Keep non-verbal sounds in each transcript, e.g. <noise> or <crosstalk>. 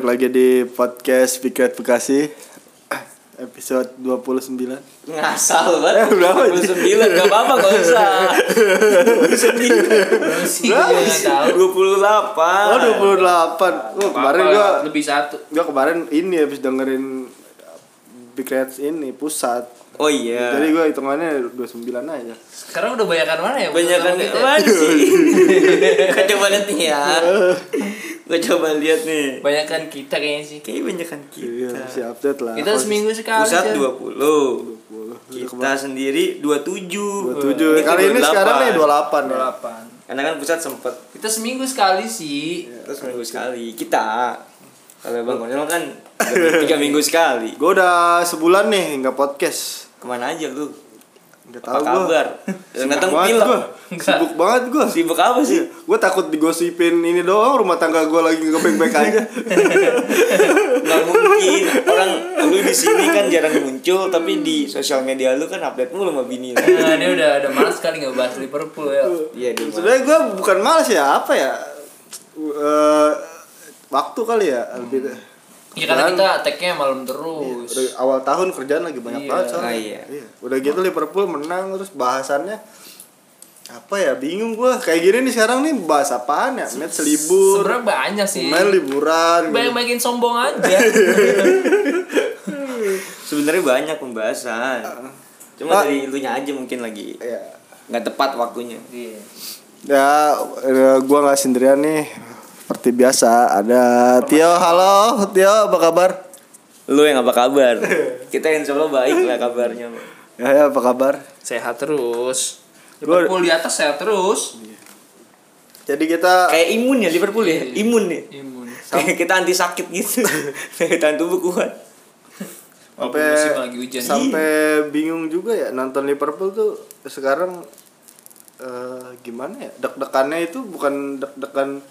Balik lagi di podcast Reds Bekasi. Episode 29. ngasal banget berapa ini? 29 gak apa-apa gak usah 29 sih gue tahu 28 Oh, 28. Oh, kemarin gua lebih satu gua kemarin ini habis dengerin Big Reds ini pusat. oh iya Jadi gua hitungannya 29 aja. sekarang udah banyakan mana ya banyak <laughs> kan Menurut kamu, mana sih gue coba lihat nih ya <laughs> gue coba lihat nih. Banyakan kita kayaknya sih. Kayaknya banyak kan Iya, kita masih update lah. kita seminggu sekali pusat Chan. 20 kita sendiri 27 27. Kali ini 28. sekarang nih 28 ya. 28 karena kan pusat sempet. Kita seminggu sekali sih. Terus minggu sekali. Kita. Kalau bang Konel kan tiga <laughs> minggu sekali. Gua udah sebulan nih nggak podcast. ke mana aja lu Nggak apa tahu gua. kabar <laughs> yang Sibuk datang pilek gua. Sibuk banget gua. sibuk apa sih Gue takut digosipin ini doang rumah tangga gue lagi nggak baik-baik aja. <laughs> nggak mungkin orang lu di sini kan jarang muncul tapi di sosial media lu kan update mulu sama bini lu. nah, dia udah ada malas sekali nggak bahas Liverpool ya iya di mana? Sebenarnya gue bukan malas ya apa ya? Eh, waktu kali ya lebih. Ya karena Kan kita tag-nya malam terus. Udah awal tahun kerjaan lagi banyak Iya. banget soalnya. Ah, iya. Udah gitu Liverpool menang terus bahasannya apa ya bingung gue kayak gini nih sekarang nih bahas apaan ya? Match libur. sebenarnya banyak sih. Main liburan. Banyak makin sombong aja. <laughs> Sebenarnya banyak pembahasan. Cuma Ah. dari lu nya aja mungkin lagi ya nggak tepat waktunya. Iya. ya gue nggak sendirian nih seperti biasa ada Tio. Halo Tio apa kabar? Lu yang apa kabar? Kita insya Allah baik lah kabarnya. Ya, ya apa kabar? Sehat terus. Gua- Liverpool di atas sehat terus. Jadi kita kayak imun ya Liverpool ya? Iya. imun ya? Imun. Kayak kita anti sakit gitu. <laughs> Tahan tubuh kuat. Sampai lagi hujan. sampai bingung juga ya nonton Liverpool tuh sekarang eh, gimana ya? Deg-degannya itu bukan deg-degan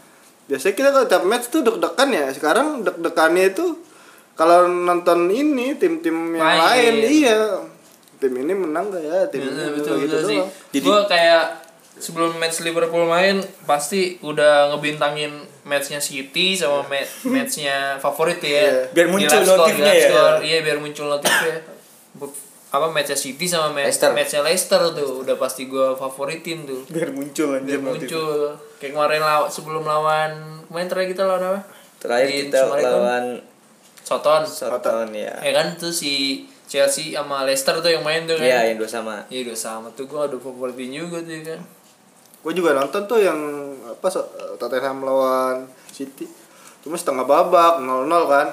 biasanya kita kalau tiap match tuh deg-degan ya sekarang deg-degannya itu kalau nonton ini tim-tim yang Main. lain iya tim ini menang gak ya tim ini Betul, gitu betul sih. Jadi- Gue kayak sebelum match Liverpool main pasti udah ngebintangin matchnya City sama ma- matchnya favorit ya. Iya. Biar muncul notifnya ya. Iya biar muncul notifnya. <coughs> Apa matchnya City sama ma- Leicester. matchnya Leicester tuh udah pasti gue favoritin tuh. biar muncul aja Biar muncul kayak kemarin law sebelum lawan kemarin terakhir kita lawan apa? terakhir Di kita Summarecon. lawan Soton. Soton ya Ya kan tuh si Chelsea sama Leicester tuh yang main tuh kan. Iya, yang dua sama. Iya udah sama tuh gue ada favoritin juga tuh ya kan. gue juga nonton tuh yang apa so- Tottenham lawan City cuma setengah babak 0-0 kan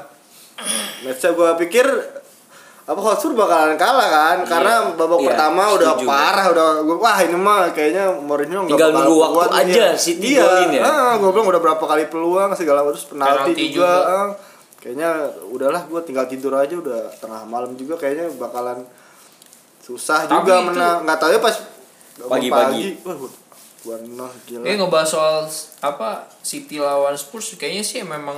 matchnya gue pikir apa Hotspur bakalan kalah kan karena babak Iya, pertama udah parah udah wah ini mah kayaknya Mourinho nggak Tinggal bakal nunggu waktu kuat nih. aja iya, golin ya. ah, gue bilang udah berapa kali peluang segala terus penalti, Penalti juga, juga. ah. kayaknya udahlah gue tinggal tidur aja udah tengah malam juga kayaknya bakalan susah Tapi juga itu- menang nggak tahu ya pas Pagi-pagi. wah gila Ini ngebahas soal apa City lawan Spurs kayaknya sih memang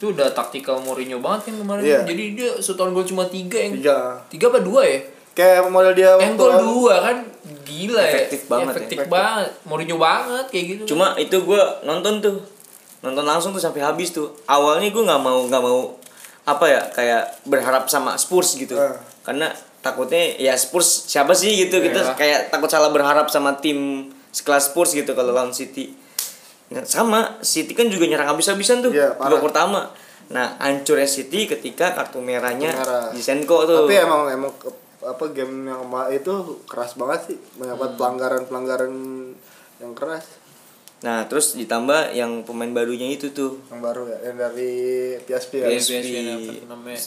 itu udah taktikal Mourinho banget kan kemarin. Iya. Jadi dia setahun gol cuma tiga yang tiga tiga apa dua ya? kayak model dia Yang gol dua kan gila Efektif ya. banget ya. Efektif banget. Mourinho banget kayak gitu. Cuma itu gue nonton tuh nonton langsung tuh sampai habis tuh. Awalnya gue nggak mau nggak mau apa ya kayak berharap sama Spurs gitu. Eh. Karena takutnya ya Spurs siapa sih gitu kita Iya. kayak takut salah berharap sama tim sekelas Spurs gitu kalau lawan City. Nah, sama City kan juga nyerang habis-habisan tuh Iya, parah. babak pertama. Nah, hancurnya City ketika kartu merahnya Merah. Zinchenko tuh. tapi emang emang ke- apa game yang itu keras banget sih banyak Hmm. banget pelanggaran pelanggaran yang keras Nah, terus ditambah yang pemain barunya itu tuh. yang baru ya yang dari PSP ya PSP. PSV apa namanya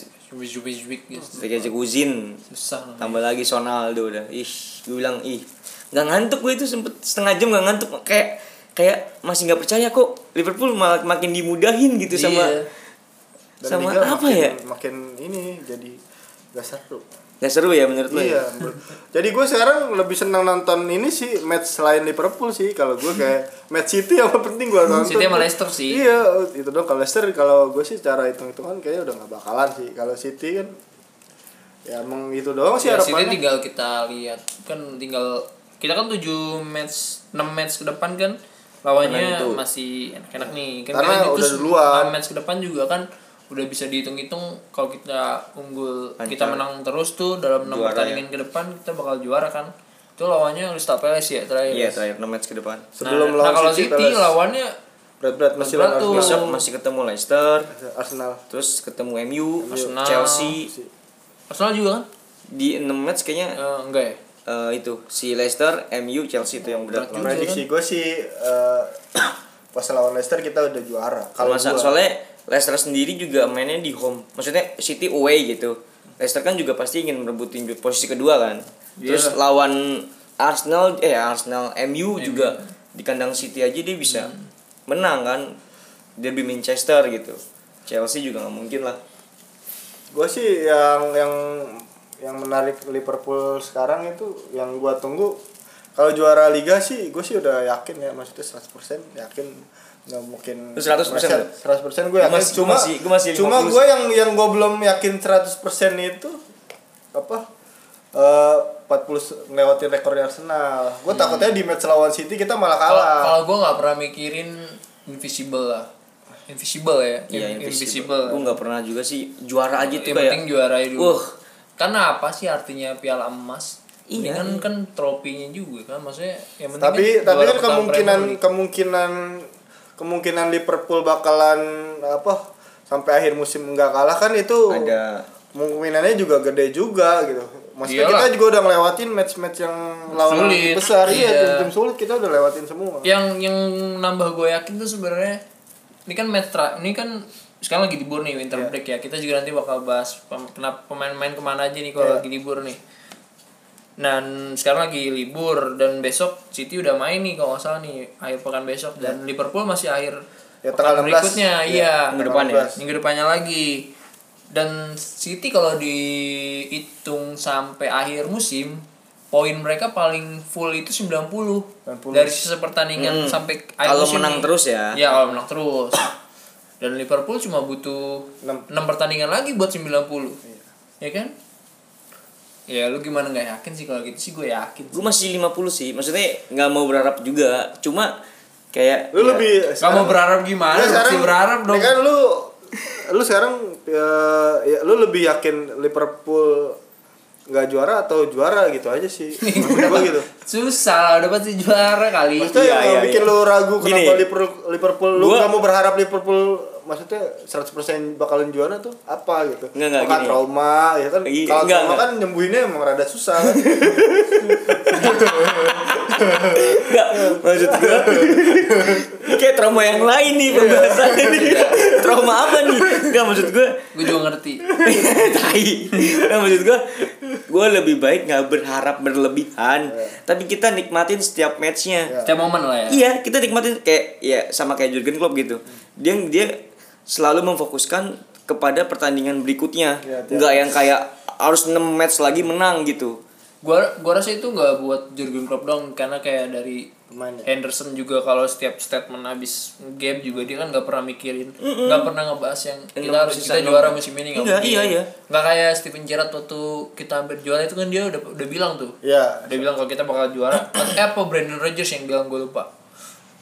Zubik gitu. Kayak Kuzin Susah tambah lagi Sonaldo udah ih gue bilang ih nggak ngantuk gue itu sempet setengah jam nggak ngantuk kayak kayak masih nggak percaya kok Liverpool malah makin dimudahin gitu sama Iya. Dan sama Liga apa makin, ya? makin ini jadi gak seru. Nggak seru ya menurut lo iya ya? jadi gue sekarang lebih senang nonton ini sih match selain Liverpool sih. Kalau gue kayak match City yang penting gue <laughs> nonton. City sama Leicester sih. iya itu dong kalau Leicester kalau gue sih cara hitung hitungan kayaknya udah gak bakalan sih. Kalau City kan ya emang itu doang sih Ya, City harapannya. tinggal kita lihat. Kan tinggal kita kan 7 match 6 match ke depan kan lawannya itu. masih enak-enak nih kan Karena kalian udah duluan. 6 match ke depan juga kan udah bisa dihitung-hitung kalau kita unggul Lancar. kita menang terus tuh dalam 6 Juara pertandingan ke depan kita bakal juara kan itu lawannya Crystal Palace ya terakhir iya terakhir 6 match ke depan sebelum nah, nah, lawan kalau City, City Palace. lawannya berat-berat masih berat lawan tuh. Arsenal. besok masih ketemu Leicester Arsenal terus ketemu MU Arsenal. Chelsea Arsenal juga kan di 6 match kayaknya Eh, enggak ya eh, itu si Leicester MU Chelsea itu yang berat prediksi gue sih eh, <coughs> pas lawan Leicester kita udah juara. Kalau gua soalnya Leicester sendiri juga mainnya di home. Maksudnya City away gitu. Leicester kan juga pasti ingin merebutin posisi kedua kan. Terus Iya. lawan Arsenal eh Arsenal MU juga di kandang City aja dia bisa menang kan. Derby Manchester gitu. Chelsea juga nggak mungkin lah. Gue sih yang yang yang menarik Liverpool sekarang itu yang gua tunggu kalau juara liga sih gue sih udah yakin ya maksudnya 100% yakin nggak mungkin Lu 100% nggak? 100% gue yakin masih- cuma gua masih- gua masih cuma 50. gue yang yang gue belum yakin 100% itu apa eh 40 ngelewatin rekornya Arsenal. Gue takutnya di match lawan City kita malah kalah. kalau gue nggak pernah mikirin invisible lah. Invisible ya. Iya In- invisible. Gue nggak pernah juga sih juara aja tuh Yang kayak. penting juara aja dulu. Karena apa sih artinya piala emas? Ini Iya, kan kan tropinya juga kan maksudnya yang penting tapi kan tapi kan kemungkinan kemungkinan kemungkinan Liverpool bakalan apa sampai akhir musim nggak kalah kan itu Ada kemungkinannya juga gede juga gitu. Maksudnya Iyalah. kita juga udah ngelewatin match-match yang lawan Sulit. besar iya Iya. tim-tim sulit kita udah lewatin semua. yang yang nambah gue yakin tuh sebenarnya ini kan match ini kan sekarang lagi libur nih winter Iya. break ya kita juga nanti bakal bahas pem- kenapa pemain-pemain ke mana aja nih kalau Iya. lagi libur nih dan sekarang lagi libur dan besok City udah main nih kalau nggak salah nih akhir pekan besok dan Liverpool masih akhir Ya, pekan tanggal 16. berikutnya Ya, iya minggu depan ya? 16. minggu depannya lagi dan City kalau dihitung sampai akhir musim poin mereka paling full itu 90, 90. dari sisa pertandingan Hmm. sampai akhir Kalau musim menang nih. terus ya. ya kalau menang terus dan Liverpool cuma butuh Enam. 6 pertandingan lagi buat 90 ya kan ya lu gimana nggak yakin sih kalau gitu sih gue yakin gue masih 50 sih maksudnya nggak mau berharap juga cuma kayak Lu ya, lebih Gak mau berharap gimana, Lu mesti berharap dong. Ini kan lu lu sekarang ya, ya, lu lebih yakin Liverpool nggak juara atau juara gitu aja sih. <laughs> Gua gitu. Susah lah, udah pasti juara kali. Maksudnya Iya, yang iya, bikin iya. lu ragu Gini. kenapa Liverpool Liverpool lu Gua- nggak mau berharap Liverpool maksudnya 100% bakalan juara tuh apa gitu. Nggak, nggak, gini. trauma ya kan. Iya, Kalau nggak, trauma nggak. kan nyembuhinnya emang rada susah kan. Nggak, maksud gue kayak trauma yang lain nih pembahasan ini trauma apa nih nggak maksud gue Gue juga ngerti. <laughs> tai nggak maksud gue gue lebih baik nggak berharap berlebihan tapi kita nikmatin setiap matchnya Iya. Setiap momen lah ya. Iya, kita nikmatin kayak ya sama kayak Jurgen Klopp gitu. Dia dia selalu memfokuskan kepada pertandingan berikutnya. Iya, tiap Enggak yang kayak harus 6 match lagi menang gitu. Gua gua rasa itu nggak buat Jurgen Klopp dong karena kayak dari Pemain ya. Henderson juga kalau setiap statement habis game juga dia kan nggak pernah mikirin, nggak pernah ngebahas yang kita harus kita juara musim ini nggak Enggak, mungkin. iya, iya. Nggak kayak Steven Gerrard waktu kita hampir juara itu kan dia udah udah bilang tuh. Iya. Dia bilang kalau kita bakal juara. eh apa Brandon Rodgers yang bilang gue lupa.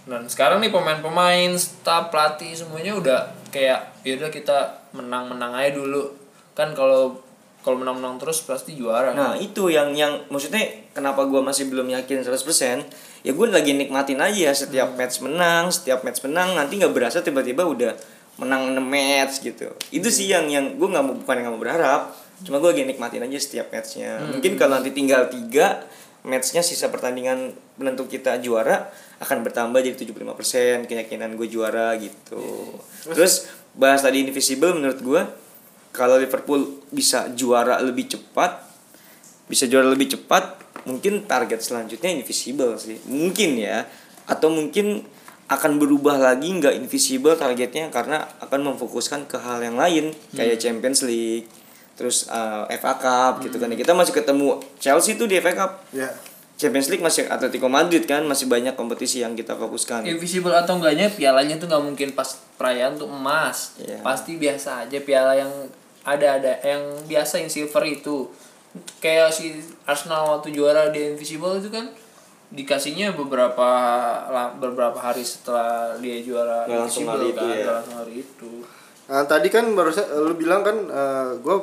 Dan sekarang nih pemain-pemain, staff, pelatih semuanya udah kayak yaudah kita menang-menang aja dulu. Kan kalau kalau menang-menang terus pasti juara. Nah, itu yang yang maksudnya kenapa gua masih belum yakin 100%, ya gue lagi nikmatin aja setiap match menang, setiap match menang nanti nggak berasa tiba-tiba udah menang 6 match gitu. Itu sih yang yang gue nggak mau bukan yang nggak mau berharap, cuma gue lagi nikmatin aja setiap matchnya. Mungkin kalau nanti tinggal tiga matchnya sisa pertandingan penentu kita juara akan bertambah jadi 75% keyakinan gue juara gitu. Terus bahas tadi invisible menurut gue kalau Liverpool bisa juara lebih cepat bisa juara lebih cepat mungkin target selanjutnya invisible sih. Mungkin ya. Atau mungkin akan berubah lagi nggak invisible targetnya karena akan memfokuskan ke hal yang lain kayak Champions League terus uh, FA Cup gitu kan. Kita masih ketemu Chelsea tuh di FA Cup. Ya Champions League masih Atletico Madrid kan masih banyak kompetisi yang kita fokuskan invisible atau enggaknya pialanya tuh nggak mungkin pas perayaan tuh emas Iya. pasti biasa aja piala yang ada ada yang biasa yang silver itu kayak si Arsenal waktu juara di invisible itu kan dikasihnya beberapa beberapa hari setelah dia juara langsung invisible itu kan ya. langsung hari itu Nah, tadi kan baru lu bilang kan gue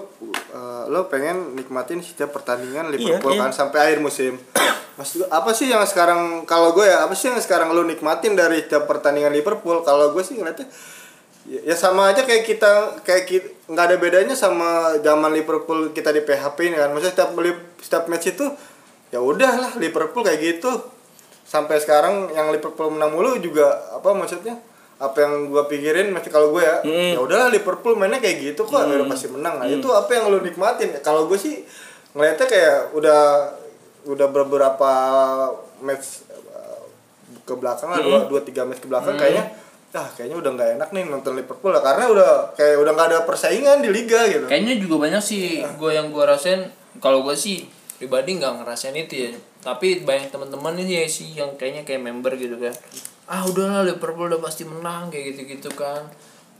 lo pengen nikmatin setiap pertandingan Liverpool iya. kan sampai akhir musim. Maksud gua, apa sih yang sekarang kalau gue ya apa sih yang sekarang lu nikmatin dari setiap pertandingan Liverpool? Kalau gue sih ngeliatnya ya, ya sama aja kayak kita kayak ki- nggak ada bedanya sama zaman Liverpool kita di PHP ini kan. Maksudnya setiap setiap match itu ya udahlah Liverpool kayak gitu. Sampai sekarang yang Liverpool menang mulu juga apa maksudnya? Apa yang gua pikirin masih kalau gue ya Mm. ya udahlah Liverpool mainnya kayak gitu kok udah pasti menang. Nah itu apa yang lu nikmatin? Kalau gue sih ngeliatnya kayak udah udah beberapa match uh, ke belakang lah dua dua tiga match ke belakang kayaknya ah kayaknya udah nggak enak nih nonton Liverpool lah karena udah kayak udah nggak ada persaingan di liga gitu. Kayaknya juga banyak sih gue yang gue rasain kalau gue sih pribadi nggak ngerasain itu ya. Tapi banyak teman-teman ini ya sih yang kayaknya kayak member gitu kan ah udahlah Liverpool udah pasti menang kayak gitu gitu kan.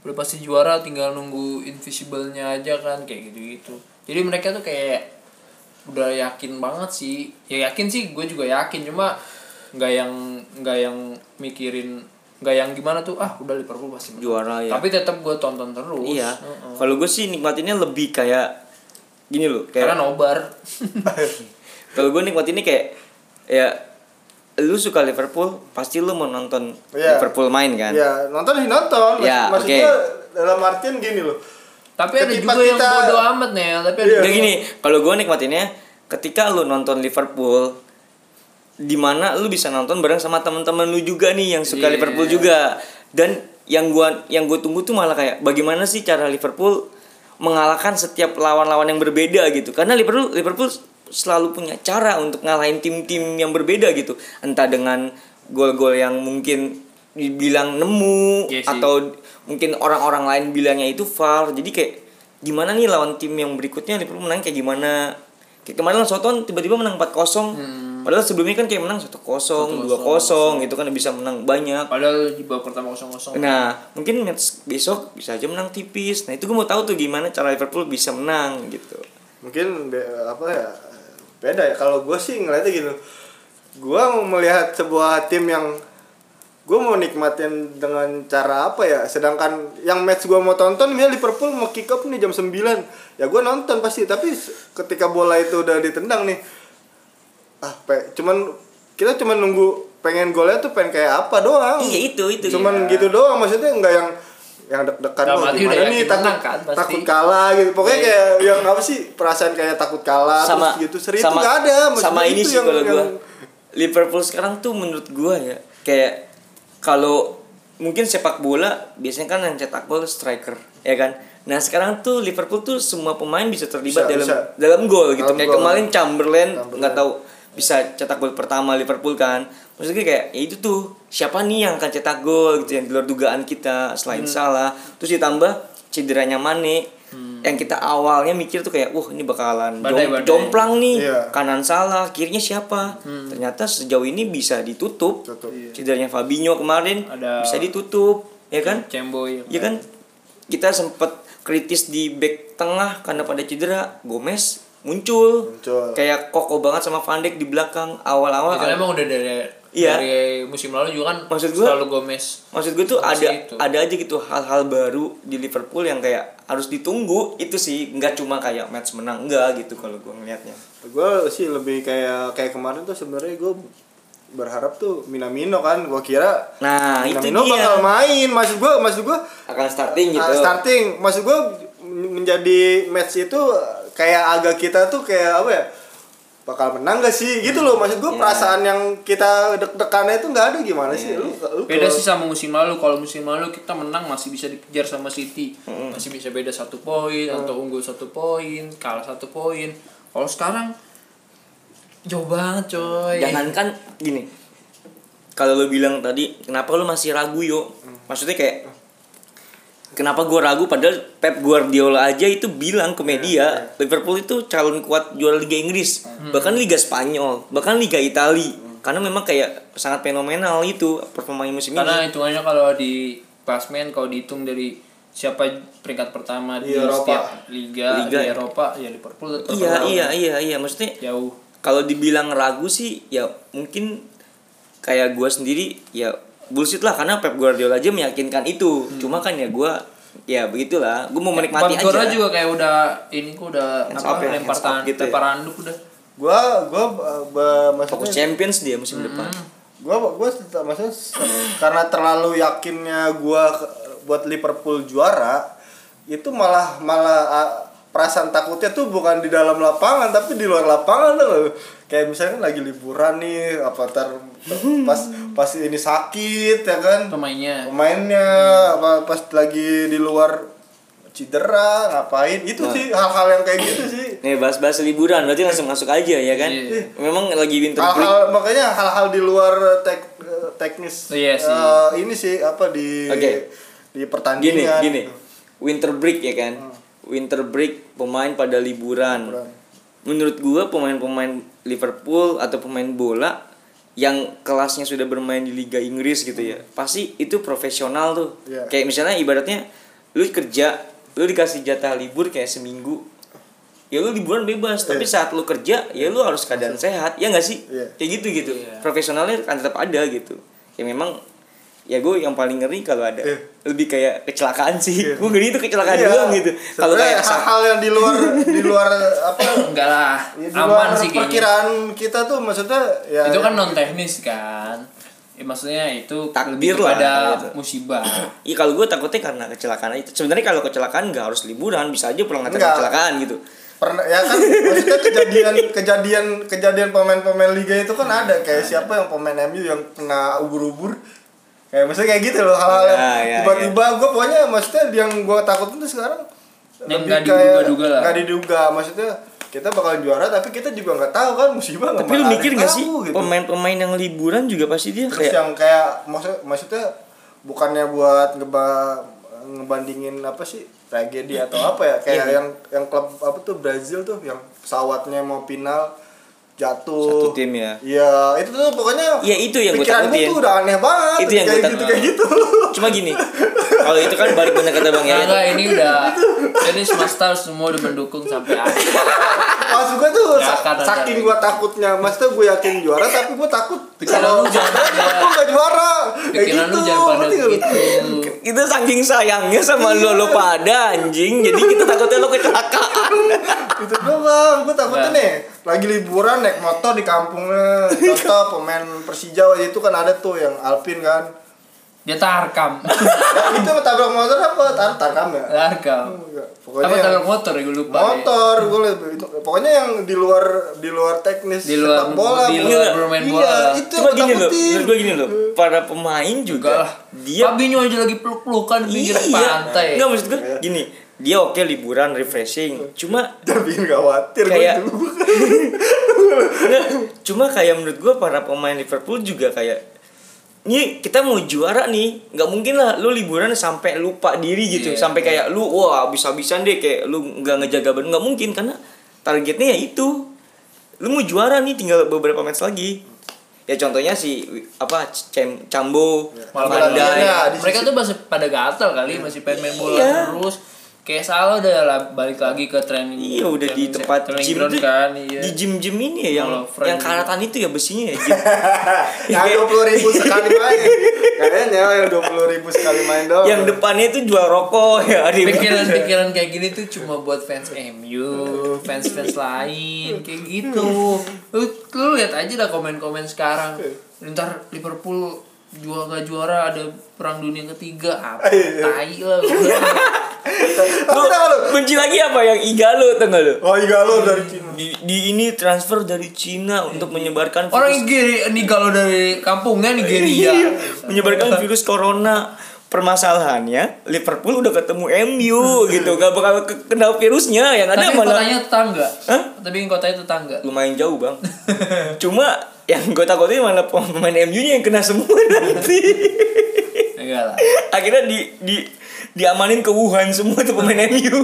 Udah pasti juara tinggal nunggu invisible-nya aja kan kayak gitu gitu jadi mereka tuh kayak udah yakin banget sih. Ya yakin sih gue juga yakin. Cuma nggak yang nggak yang mikirin nggak yang gimana tuh ah udah Liverpool pasti menang. Juara ya. Tapi tetap gue tonton terus. Iya. Heeh. kalau gue sih nikmatinnya lebih kayak gini loh kayak karena nobar. <laughs> Kalau gue nikmatinnya kayak ya lu suka Liverpool pasti lu mau nonton Iya. Liverpool main kan ya nonton sih nonton Maksud, Ya, maksud oke. gua dalam artian gini loh Tapi ada juga yang kita- bodo amat nih, tapi ada Iya. Udah gini, kalau gue nikmatinnya ketika lu nonton Liverpool di mana lu bisa nonton bareng sama teman-teman lu juga nih yang suka Iya. Liverpool juga. Dan yang gua yang gue tunggu tuh malah kayak bagaimana sih cara Liverpool mengalahkan setiap lawan-lawan yang berbeda gitu. Karena Liverpool Liverpool selalu punya cara untuk ngalahin tim-tim yang berbeda gitu. Entah dengan gol-gol yang mungkin dibilang nemu Iya sih. atau mungkin orang-orang lain bilangnya itu VAR. Jadi kayak gimana nih lawan tim yang berikutnya Liverpool menang kayak gimana? Kayak kemarin Soton tiba-tiba menang 4-0. Padahal sebelumnya kan kayak menang 1-0, 2-0 gitu kan bisa menang banyak. Padahal di babak pertama kosong-kosong. Nah, mungkin match besok bisa aja menang tipis. Nah, itu gue mau tahu tuh gimana cara Liverpool bisa menang gitu. mungkin apa ya beda ya kalau gue sih ngeliatnya gitu gue mau melihat sebuah tim yang gue mau nikmatin dengan cara apa ya sedangkan yang match gue mau tonton misalnya Liverpool mau kick off nih jam 9 ya gue nonton pasti tapi ketika bola itu udah ditendang nih ah pe, cuman kita cuman nunggu pengen golnya tuh pengen kayak apa doang Iya, itu itu. cuman Iya. gitu doang maksudnya nggak yang yang deg-degan Dalam oh, arti gimana nih takut kan, pasti. takut kalah gitu pokoknya Iya. kayak yang apa sih perasaan kayak takut kalah sama terus gitu seri itu sama, nggak ada Maksudnya sama ini itu sih yang- kalau gue yang- Liverpool sekarang tuh menurut gue ya kayak kalau mungkin sepak bola biasanya kan yang cetak gol striker ya kan nah sekarang tuh Liverpool tuh semua pemain bisa terlibat Bisa, dalam bisa. dalam gol gitu Dalam kayak gol. kemarin Chamberlain Chamberlain. nggak tahu bisa cetak gol pertama Liverpool kan maksudnya kayak ya itu tuh siapa nih yang akan cetak gol gitu yang di luar dugaan kita selain Hmm. salah terus ditambah cederanya Mane yang kita awalnya mikir tuh kayak wah ini bakalan Badai, jom- badai. jomplang nih Iya. kanan salah kirinya siapa ternyata sejauh ini bisa ditutup Tutup. cederanya Fabinho kemarin Ada- bisa ditutup ya kan Cemboy. ya kan kita sempet kritis di back tengah karena pada cedera Gomez muncul, Muncul. kayak kokoh banget sama Van Dijk di belakang awal-awal. Itu kan emang udah dari Iya. dari musim lalu juga kan Maksud gua- selalu Gomez. maksud gue tuh ada itu. ada aja gitu hal-hal baru di Liverpool yang kayak harus ditunggu. Itu sih nggak cuma kayak match menang enggak gitu kalau gue ngelihatnya gue sih lebih kayak kayak kemarin tuh sebenarnya gue berharap tuh Minamino kan. Gue kira nah itu Minamino dia. bakal main. Maksud gue maksud gue akan starting gitu. Starting. Maksud gue menjadi match itu kayak agak kita tuh kayak apa ya bakal menang gak sih gitu loh maksud gue Iya. perasaan yang kita deg-degannya itu nggak ada gimana sih lu, lu Beda kalau- sih sama musim lalu. Kalau musim lalu kita menang masih bisa dikejar sama City. Masih bisa beda satu poin atau unggul satu poin, kalah satu poin. Kalau sekarang jauh banget coy Jangankan gini. Kalau lu bilang tadi, kenapa lu masih ragu yo? Maksudnya kayak kenapa gua ragu padahal Pep Guardiola aja itu bilang ke media Liverpool itu calon kuat juara Liga Inggris, bahkan Liga Spanyol, bahkan Liga Itali. Karena memang kayak sangat fenomenal itu performa musim karena ini. hitungannya kalau di klasmen kalau dihitung dari siapa peringkat pertama di, Di Eropa. liga, Liga. di Eropa ya Liverpool tetap Iya, iya, iya, iya. Maksudnya jauh kalau dibilang ragu sih ya mungkin kayak gua sendiri ya bullshit lah karena Pep Guardiola aja meyakinkan itu. Cuma kan ya gua ya begitulah gua mau menikmati Pep Guardiola aja. juga kayak udah ini kok udah Hands apa ya, lempar tangan gitu ya. handuk udah. Gua gua ba- ba- fokus maksudnya Champions dia musim depan. Gua gua tetap- maksudnya karena terlalu yakinnya gua ke- buat Liverpool juara itu malah malah ah, perasaan takutnya tuh bukan di dalam lapangan tapi di luar lapangan tuh. Kayak misalnya lagi liburan nih apa ntar pas pas ini sakit ya kan? Pemainnya. Pemainnya apa pas lagi di luar cedera ngapain? Itu Nah. sih hal-hal yang kayak gitu sih. Nih bahas-bahas liburan berarti langsung masuk aja ya kan? Iya. memang lagi winter break. Hal-hal makanya hal-hal di luar tek, teknis Iya sih. eh, ini sih apa di Oke. di gini pertandingan. Gini winter break ya kan? Winter break pemain pada liburan. Liburan. menurut gua pemain-pemain Liverpool atau pemain bola yang kelasnya sudah bermain di Liga Inggris gitu ya pasti itu profesional tuh Iya. kayak misalnya ibaratnya lu kerja lu dikasih jatah libur kayak seminggu ya lu liburan bebas tapi Iya. saat lu kerja ya lu harus keadaan sehat ya nggak sih Iya. kayak gitu gitu Iya. profesionalnya kan tetap ada gitu ya memang ya gue yang paling ngeri kalau ada Iya. lebih kayak kecelakaan sih Iya. gue ngeri itu kecelakaan Iya. doang gitu kalau kayak hal-hal yang di luar <laughs> di luar apa enggak lah ya, di aman luar sih kayaknya perkiraan kita tuh maksudnya ya itu kan non teknis kan ya, maksudnya itu Takdir lah, kepada gitu. musibah <clears throat> Iya kalau gue takutnya karena kecelakaan itu. Sebenarnya kalau kecelakaan nggak harus liburan, bisa aja pulang Nggak. kecelakaan gitu. pernah ya kan maksudnya kejadian kejadian kejadian pemain-pemain liga itu kan ada kayak siapa yang pemain MU yang kena ubur-ubur kayak maksudnya kayak gitu loh hal-hal yang Ya, ya, tiba-tiba gue pokoknya maksudnya yang gue takutin tuh sekarang Yang lebih nggak kayak- diduga-duga lah. nggak diduga maksudnya kita bakal juara tapi kita juga nggak tahu kan musibah nggak Tapi lu mikir gak yang sih gitu. pemain-pemain yang liburan juga pasti dia terus kayak yang kayak maksud maksudnya bukannya buat ngeba ngebandingin apa sih tragedi atau apa ya kayak Iya. yang yang klub apa tuh Brazil tuh yang pesawatnya mau final jatuh Satu tim ya. iya itu tuh pokoknya Iya, itu yang gua takutin. tuh udah aneh banget Itu yang kayak gua gitu takut. kayak gitu cuma gini. Kalau itu kan balik bener kata Bang ya. enggak, ini udah ini semesta semua udah mendukung sampai akhir. maksud gua tuh sa- saking gua takutnya maksudnya gua yakin juara tapi gua takut Pikiran lu jangan <laughs> gua nggak juara kayak pikiran gitu lu jangan pada gitu. Kita saking sayangnya sama lo lo pada anjing, jadi kita takutnya lo kecelakaan. <laughs> itu doang gue takutnya Nah. nih lagi liburan naik motor di kampungnya contoh pemain Persija waktu itu kan ada tuh yang Alpin kan Dia tarkam. ya, <laughs> itu tabrak motor apa tar tarkam ya Tarkam. Enggak. Apa pokoknya yang tabrak motor ya gue lupa. motor gue lebih itu pokoknya yang di luar di luar teknis Di luar- sepak bola di luar bermain iya, bola. itu Cuma gini gue loh, menurut gue gini loh. Para pemain Enggak juga lah. dia Fabinho aja lagi peluk-pelukan di pinggir iya. pantai. Enggak maksud gue gini, dia oke liburan refreshing. Cuma Jangan bikin khawatir Kayak- <laughs> cuma kayak menurut gue para pemain Liverpool juga kayak ini kita mau juara nih nggak mungkin lah lu liburan sampai lupa diri gitu. Iya, sampai kayak lu wah habis-habisan deh kayak lu nggak ngejaga badan nggak mungkin karena targetnya ya itu. Lu mau juara nih tinggal beberapa match lagi. Ya contohnya si apa Cem, Cambo Malah latihannya di Mereka tuh masih pada gatal kali, masih pengen main bola Iya. terus. Kayak salah udah lah, balik lagi ke training. Iya udah di tempat training gym ground tuh kan, iya. di gym gym ini ya yang Oh, yang karatan itu ya besinya ya gym. <laughs> yang dua puluh ribu sekali main kayaknya yang dua puluh ribu sekali main doang yang depannya itu jual rokok ya di Pikiran-pikiran kayak gini tuh cuma buat fans MU, fans-fans lain kayak gitu. Lu, lu lihat aja dah komen-komen sekarang. Ntar Liverpool juara gak juara ada perang dunia ketiga. Apa? Tai lah <laughs> tapi tahu lu? benci lagi apa? Yang Igalo tau gak lu? Oh iya lo dari Cina. Di, di ini transfer dari Cina untuk menyebarkan orang virus Nigeria nih kalau dari kampungnya Iya, Nigeria menyebarkan virus corona. Permasalahannya Liverpool udah ketemu MU gitu. Gak bakal ke- kena virusnya. Yang ada Tapi malah kotanya tetangga. Hah? Tapi kotanya tetangga. lumayan jauh bang. <laughs> Cuma yang gue takutin malah pemain MU-nya yang kena semua <laughs> nanti Enggak lah. akhirnya di di diamanin ke Wuhan semua tuh pemain MU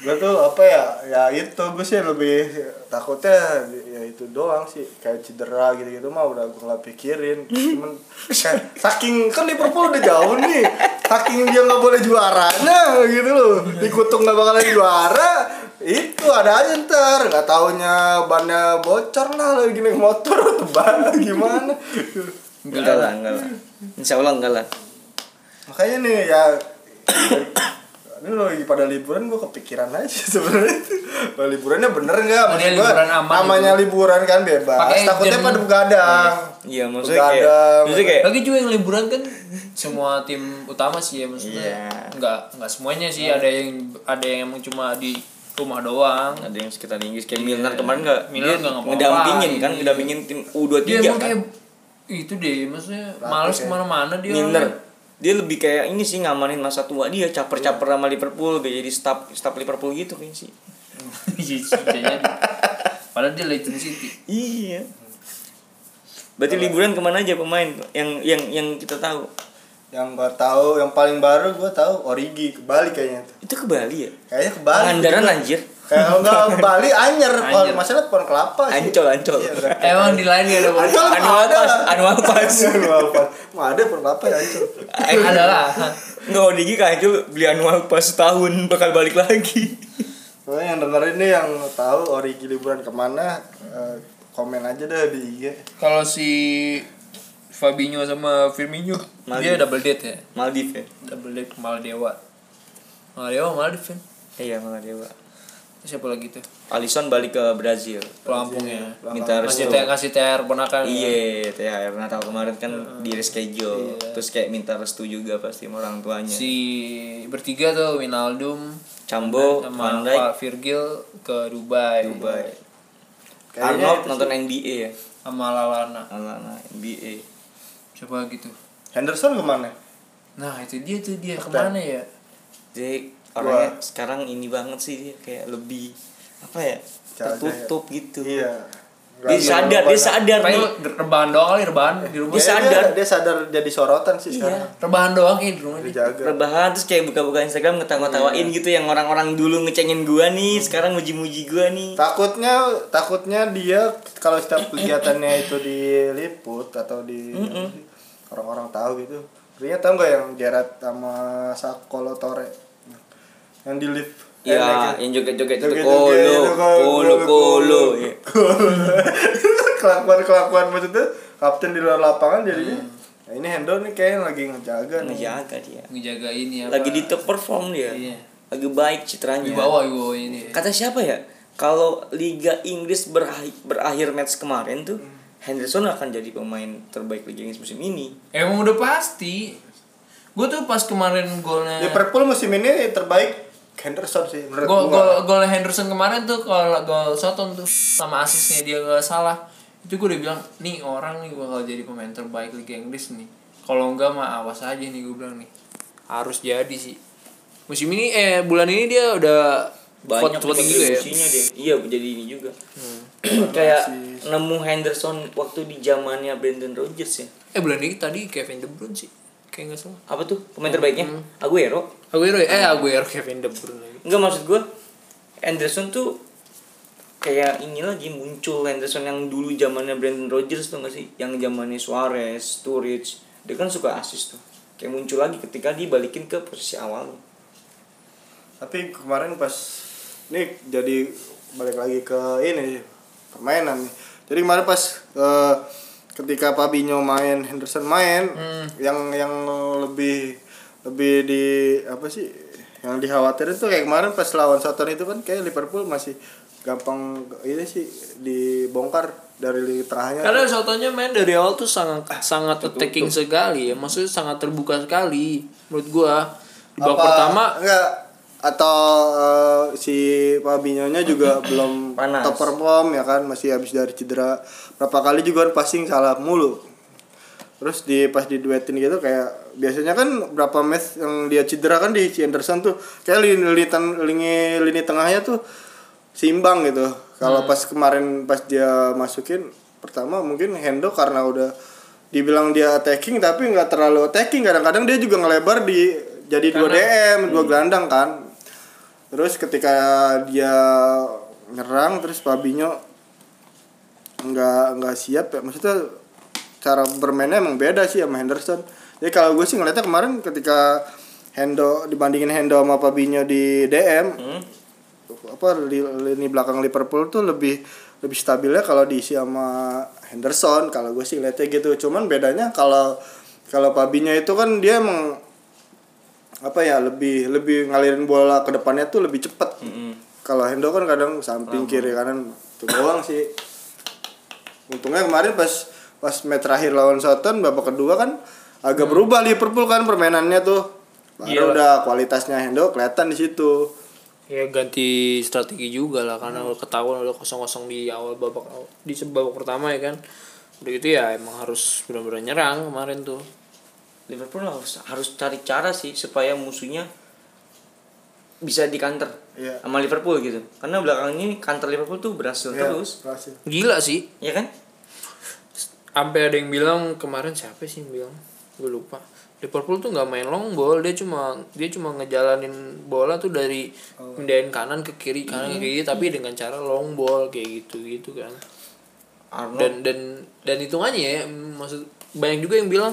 gue tuh apa ya ya itu gue sih lebih takutnya ya itu doang sih. Kayak cedera gitu gitu mah udah gue nggak pikirin. Cuman kayak saking kan Liverpool udah jauh nih. Saking dia nggak boleh juaranya gitu loh. Dikutuk nggak bakalan juara itu ada aja ntar. Nggak taunya bannya bocor lah lagi naik motor <laughs> atau ban gimana. Enggak lah enggak lah. Insya Allah enggak lah. Makanya nih ya ini lo lagi pada liburan gue kepikiran aja <laughs> sebenarnya. Liburannya bener nggak? Maksud aman namanya liburan kan bebas. Pakai takutnya pada begadang. Iya maksudnya kayak Begadang. maksudnya kayak Lagi juga yang liburan kan semua tim utama sih ya maksudnya. Iya. Enggak enggak semuanya sih. Ada yang ada yang emang cuma di rumah doang. ada yang sekitar Inggris. Kayak Milner kemarin nggak Milner dia nggak ngedampingin kan ngedampingin tim U23 Dia kan? kayak itu deh maksudnya males ke mana-mana dia. Milner dia lebih kayak ini sih ngamanin masa tua dia caper-caper sama Liverpool kayak jadi staff staff Liverpool gitu kayaknya sih. <laughs> Iya. Padahal dia Legend City. iya. Berarti liburan ke mana aja pemain? Yang yang yang kita tahu? Yang gue tahu yang paling baru gue tahu Origi ke Bali kayaknya itu ke Bali ya? Kayaknya ke Bali. Pangandaran anjir kalau nggak ke Bali Anyer kalau Anyer. masalah pohon kelapa sih ancol ancol Iya. Emang di lain gak ada ada pass annual pass Annual pass. <laughs> Mau ada pohon kelapa ya Ancol Ada lah. nggak Odigi kan ancol beli annual pass setahun bakal balik lagi Pokoknya yang dengerin nih yang tahu Origi liburan ke mana eh, komen aja deh di IG Kalau si Fabinho sama Firmino dia double date ya. Maldives ya Double date Maldewa. Maldewa Maldives kan. iya Maldives Siapa lagi tuh? Alisson balik ke Brazil Pelampungnya. minta Kasih restu THR kasih THR ponakan. Iya, THR Natal kemarin kan di reschedule. Terus kayak minta restu juga pasti sama orang tuanya. Si bertiga tuh Winaldum Cambo, Van Dijk, Virgil ke Dubai. Dubai. Kayaknya Arnold nonton NBA ya. Sama Lalana. Alana NBA. Coba gitu. Henderson ke mana Nah, itu dia tuh dia ke mana ya? Jadi orangnya sekarang ini banget sih dia kayak lebih apa ya? Jaga tertutup gitu. iya Dia sadar, dia sadar nih. rebahan doang kali rebahan di rumah. Dia sadar. dia sadar jadi sorotan sih Iya. sekarang Rebahan doang kayak di rumah dia. dijaga Rebahan terus kayak buka-buka Instagram ngetawa-tawain gitu yang orang-orang dulu ngecengin gua nih, sekarang muji-muji gua nih. takutnya takutnya dia kalau setiap kegiatannya itu diliput atau di orang-orang tahu gitu Rinya tahu nggak yang Gerard sama Sakolo Tore yang di lift Iya, yang joget-joget itu Joget-joget kolo, itu kolo, kolo. iya. <laughs> kelakuan kelakuan maksudnya kapten di luar lapangan jadinya nah, ini Hendo nih kayak lagi ngejaga nih Ngejaga dia. Ngejagain ya. Lagi di top perform dia. Iya. Lagi baik citranya. di bawah di bawah ini. Kata siapa ya? Kalau Liga Inggris berakhir, berakhir match kemarin tuh Henderson akan jadi pemain terbaik Liga Inggris musim ini. Emang udah pasti. Gue tuh pas kemarin golnya Liverpool musim ini terbaik Henderson sih menurut gol gua. gol gol Henderson kemarin tuh kalau gol Soton tuh sama asisnya dia gak salah itu gue udah bilang nih orang nih bakal jadi pemain terbaik Liga Inggris nih kalau enggak mah awas aja nih gue bilang nih harus jadi sih musim ini eh bulan ini dia udah Banyak vote- juga ya dia. Iya, jadi ini juga. <clears throat> Kayak nemu Henderson waktu di zamannya Brandon Rodgers ya. eh bulan ini tadi Kevin De Bruyne sih kayak nggak salah Apa tuh? Pemain terbaiknya? Aguero. Aguero ya? Eh Aguero Kevin De Bruyne. Enggak maksud gue Henderson tuh kayak ini lagi muncul Henderson yang dulu zamannya Brandon Rodgers tuh gak sih? Yang zamannya Suarez, Sturridge. Dia kan suka asis tuh. Kayak muncul lagi ketika dibalikin ke posisi awal. Tapi kemarin pas nih jadi balik lagi ke ini permainan nih. Jadi kemarin pas eh, ketika Fabinho main Henderson main yang yang lebih lebih di apa sih yang dikhawatirin tuh kayak kemarin pas lawan Southampton itu kan kayak Liverpool masih gampang ini sih dibongkar dari lini tengahnya. Karena Sotonya main dari awal tuh sangat sangat attacking sekali ya, maksudnya sangat terbuka sekali menurut gua. Di babak pertama enggak atau eh, si Fabinho-nya juga <clears throat> belum Panas. top perform ya kan? Masih habis dari cedera. Berapa kali juga kan passing salah mulu. Terus di pas diduetin gitu kayak biasanya kan berapa match yang dia cedera kan di si Anderson tuh kayak lini lini, lini, lini tengahnya tuh seimbang gitu. Kalau pas kemarin pas dia masukin pertama mungkin Hendo karena udah dibilang dia attacking tapi nggak terlalu attacking. Kadang-kadang dia juga ngelebar di jadi dua DM dua gelandang kan terus ketika dia nyerang terus Fabinho nggak nggak siap ya. Maksudnya cara bermainnya emang beda sih sama Henderson. Jadi kalau gue sih ngeliatnya kemarin ketika Hendo dibandingin Hendo sama Fabinho di DM Hmm? apa li- lini belakang Liverpool tuh lebih lebih stabilnya kalau diisi sama Henderson. Kalau gue sih ngeliatnya gitu. Cuman bedanya kalau kalau Fabinho itu kan dia emang apa ya lebih lebih ngalirin bola ke depannya tuh lebih cepet. Mm-mm. kalau Hendo kan kadang samping kiri kanan itu doang sih. Untungnya kemarin pas pas match terakhir lawan Southampton babak kedua kan agak berubah Liverpool kan permainannya tuh. Baru Iya. udah kualitasnya Hendo kelihatan di situ. Ya ganti strategi juga lah karena udah ketahuan udah kosong kosong di awal babak di babak pertama ya kan. Udah gitu ya emang harus benar-benar nyerang kemarin tuh Liverpool harus harus cari cara sih supaya musuhnya bisa di counter Iya. sama Liverpool gitu. Karena belakangan ini counter Liverpool tuh berhasil Iya, terus. berhasil. gila sih. Ya kan? Sampai ada yang bilang kemarin siapa sih yang bilang? Gue lupa. Liverpool tuh nggak main long ball. Dia cuma dia cuma ngejalanin bola tuh dari pindahin kanan ke kiri kanan ke kiri tapi dengan cara long ball kayak gitu gitu kan. Arnold. Dan dan dan hitungannya ya maksud banyak juga yang bilang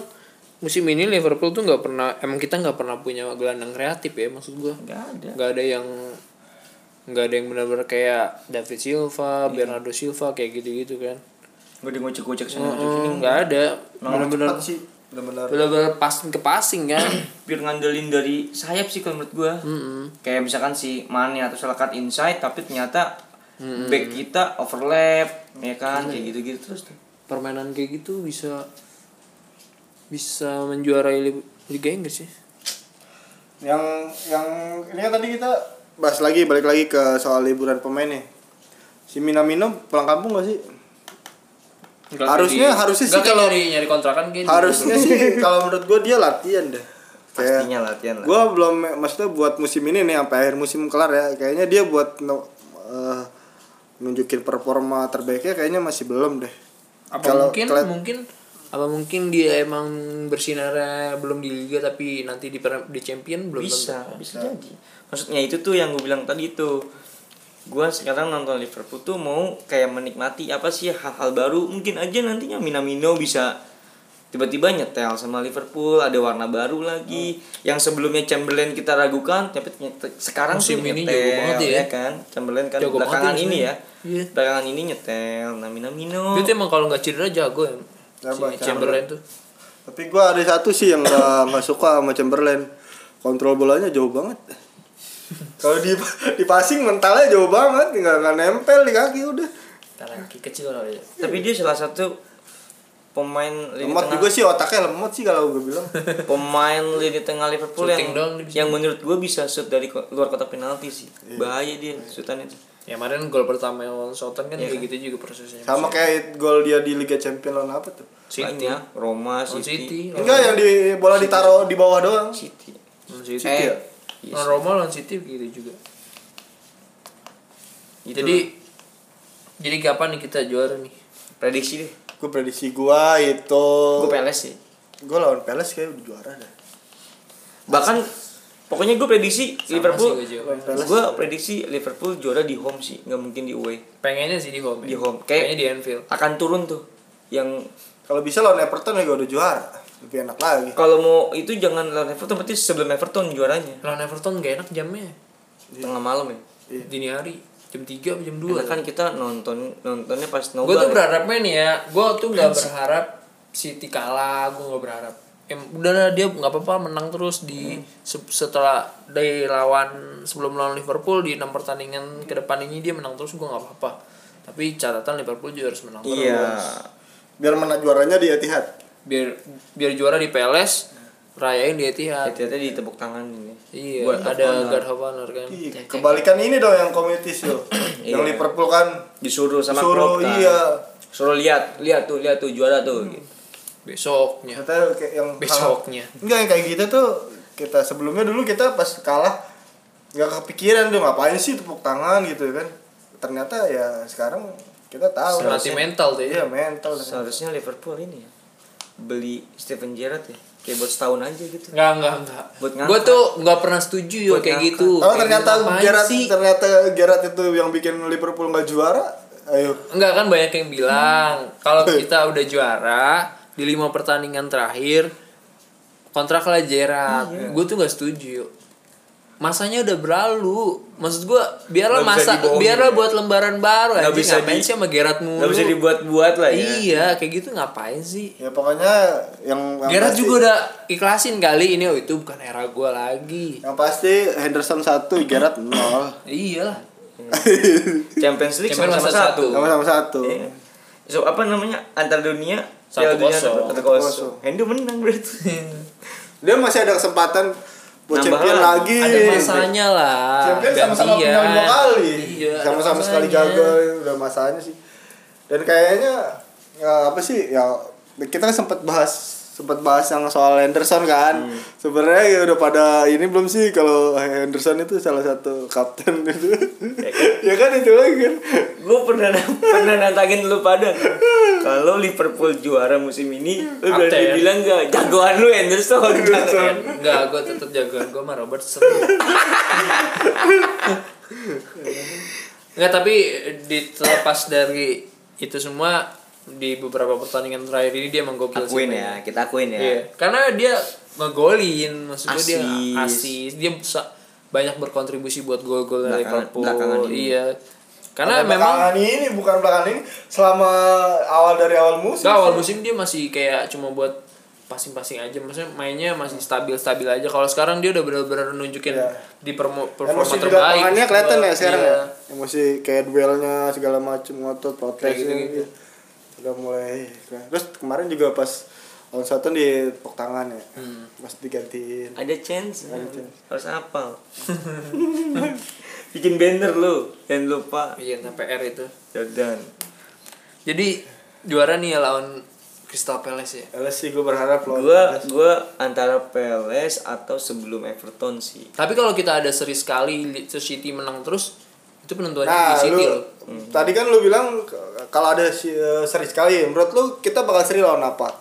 musim ini Liverpool tuh nggak pernah emang kita nggak pernah punya gelandang kreatif ya maksud gua. Nggak ada. Nggak ada yang nggak ada yang benar-benar kayak David Silva, Bernardo Silva kayak gitu-gitu kan. Gue di ngocek-ngocek sana Hmm, nggak ada. Benar benar-benar sih benar-benar. benar-benar passing ke passing kan. <clears throat> Biar ngandelin dari sayap sih kalau menurut gue Mm-mm. kayak misalkan si Mane atau Selakat inside tapi ternyata back kita overlap ya kan kayak gitu-gitu terus tuh. Permainan kayak gitu bisa bisa menjuarai Li- Liga Inggris sih yang yang ini kan tadi kita bahas lagi balik lagi ke soal liburan pemain nih. Si Minamino pulang kampung gak sih? Harusnya- harusnya sih Nggak kayak kalau- nyari nyari kontrakan gitu. harusnya sih <laughs> kalau menurut gue dia latihan deh. Kayak pastinya latihan lah. gue belum maksudnya buat musim ini nih sampai akhir musim kelar ya kayaknya dia buat no, eh, nunjukin performa terbaiknya kayaknya masih belum deh. Apa Kalau mungkin keliat- mungkin apa mungkin dia emang bersinar belum di liga tapi nanti di di champion belum bisa tentu. bisa jadi. Maksudnya itu tuh yang gue bilang tadi itu gue sekarang nonton Liverpool tuh mau kayak menikmati apa sih hal-hal baru. Mungkin aja nantinya Minamino bisa tiba-tiba nyetel sama Liverpool ada warna baru lagi. Yang sebelumnya Chamberlain kita ragukan tapi sekarang Musim tuh ini nyetel jago banget ya. kan? Chamberlain kan Jago belakangan ya ini ya. Iya. belakangan ini nyetel nah Minamino. Dia tuh emang kalau nggak cedera jago ya Siapa? si Chamberlain tuh. Tapi gue ada satu sih yang gak, <coughs> nggak suka sama Chamberlain. Kontrol bolanya jauh banget. Kalau di di passing mentalnya jauh banget nggak nggak nempel di kaki udah. Kaki kecil loh ya tapi dia salah satu pemain lini lemot tengah juga sih otaknya lemot sih kalau gue bilang. <laughs> Pemain lini tengah Liverpool Shooting yang yang menurut gue bisa shoot dari luar kotak penalti sih. Bahaya dia shootan itu ya kemarin gol pertama yang lawan Southampton kan Iya kayak kan? gitu juga prosesnya sama kayak gol dia di Liga Champions lawan apa tuh? City. Banyak Roma City. City. Enggak yang di bola ditaruh di bawah doang. City. Lawan City. City ya? Yes. lawan Roma lawan City gitu juga. Gitu jadi jadi kapan nih kita juara nih? Prediksi deh. Gue prediksi gua itu gue peles sih. Gue lawan Palace kayak udah juara deh bahkan pokoknya gue prediksi Sama Liverpool. gue prediksi Liverpool juara di home sih nggak mungkin di away. Pengennya sih di home Di ya. home. Kayak- kayaknya di Anfield. akan turun tuh. Yang kalau bisa lawan Everton juga udah juara. Lebih enak lagi. Kalau mau itu jangan lawan Everton berarti sebelum Everton juaranya. Lawan Everton gak enak jamnya. Tengah malam ya? Iya. dini hari. Jam 3 atau jam 2 Karena kan kita nonton nontonnya pas gue nobar tuh ya. berharapnya nih ya gue tuh nggak berharap City kalah gue nggak berharap em udah lah, dia nggak apa-apa menang terus di se- setelah dari lawan sebelum lawan Liverpool di enam pertandingan ke depan ini dia menang terus gue nggak apa-apa. Tapi catatan Liverpool juga harus menang iya. terus. Biar menang juaranya di Etihad. Biar biar juara di PLS rayain di Etihad. Hati-hati di tepuk tangan ini. Iya Buat ada guard of honor kan. Ih, kebalikan ini dong yang show. <coughs> Yang Iya. Liverpool kan disuruh sama suruh Klopp kan. iya. Suruh lihat lihat tuh lihat tuh juara tuh gitu. Besoknya Ternyata kayak yang Besoknya. Enggak yang kayak gitu tuh kita sebelumnya dulu kita pas kalah nggak kepikiran tuh ngapain sih tepuk tangan gitu kan. Ternyata ya sekarang kita tahu. Selatih mental tuh ya Iya mental. Seharusnya Liverpool ini ya beli Steven Gerrard ya kayak buat setahun aja gitu. Enggak, enggak, enggak. Buat ngangkat. Gue tuh nggak pernah setuju Buat kayak ngangkat. gitu. Oh Kayak ternyata sih? ternyata Gerard itu yang bikin Liverpool nggak juara. Ayo. Enggak kan banyak yang bilang kalau kita udah juara di lima pertandingan terakhir kontrak lah Gerard. Iya. Gue tuh nggak setuju. Masanya udah berlalu. Maksud gue biarlah bisa masa biarlah ya. buat lembaran baru Nggak aja bisa ngapain di- sih sama Gerard mulu. Gak bisa dibuat-buat lah ya. Iya, kayak gitu ngapain sih? Ya pokoknya yang, yang Gerard pasti- juga udah ikhlasin kali ini oh itu bukan era gue lagi. Yang pasti Henderson satu, Gerard nol. Iya lah. Champions League Champions sama-sama masa satu. satu. Sama-sama satu. Iya. So apa namanya antar dunia Satu kosong. satu kosong. Hendo menang berarti. <laughs> Dia masih ada kesempatan buat Nambah champion lagi. lagi. Ada masanya lah. Champion sama-sama gantian. final dua kali. Iya, sama-sama sekali gagal, udah masanya sih. Dan kayaknya ya apa sih ya kita kan sempat bahas sempat bahas yang soal Henderson kan. Hmm. Sebenarnya ya udah pada ini belum sih kalau Henderson itu salah satu kapten <laughs> itu. ya kan itu lagi kan. Gue pernah <laughs> pernah nantangin lu pada kalau Liverpool juara musim ini lu berarti bilang gak jagoan lu Henderson. Enggak, gue tetap jagoan gue mah Robertson. Enggak, <laughs> tapi di terlepas dari itu semua di beberapa pertandingan terakhir ini dia emang gokil akuin sih ya, mainnya. kita akuin ya. Iya, karena dia ngegolin, maksud gue dia Asis. dia bisa banyak berkontribusi buat gol-gol dari Belakangan- Liverpool. belakangan ini. Iya. Karena Pada memang belakangan ini bukan belakangan ini selama awal dari awal musim. Gak awal musim dia masih kayak cuma buat passing-passing aja maksudnya mainnya masih stabil-stabil aja kalau sekarang dia udah benar-benar nunjukin Iya. di permo- performa Emosi terbaik tangannya kelihatan ya sekarang Iya. ya. Emosi kayak duelnya segala macam ngotot protes Kayak gitu-gitu. Udah mulai terus kemarin juga pas lawan satu di tepuk tangan ya. Hmm. Pas digantiin. Ada chance. Ada chance. Harus apa? <laughs> Bikin banner lu, jangan lupa. iya nah PR itu Jordan. jadi juara nih ya lawan Crystal Palace ya Alas sih gue berharap loh. Gua gua antara Palace atau sebelum Everton sih. tapi kalau kita ada seri sekali Leicester City menang terus itu penentuannya Nah, di City lu loh tadi kan lu bilang kalau ada si- eh, seri sekali, menurut lu kita bakal seri lawan apa?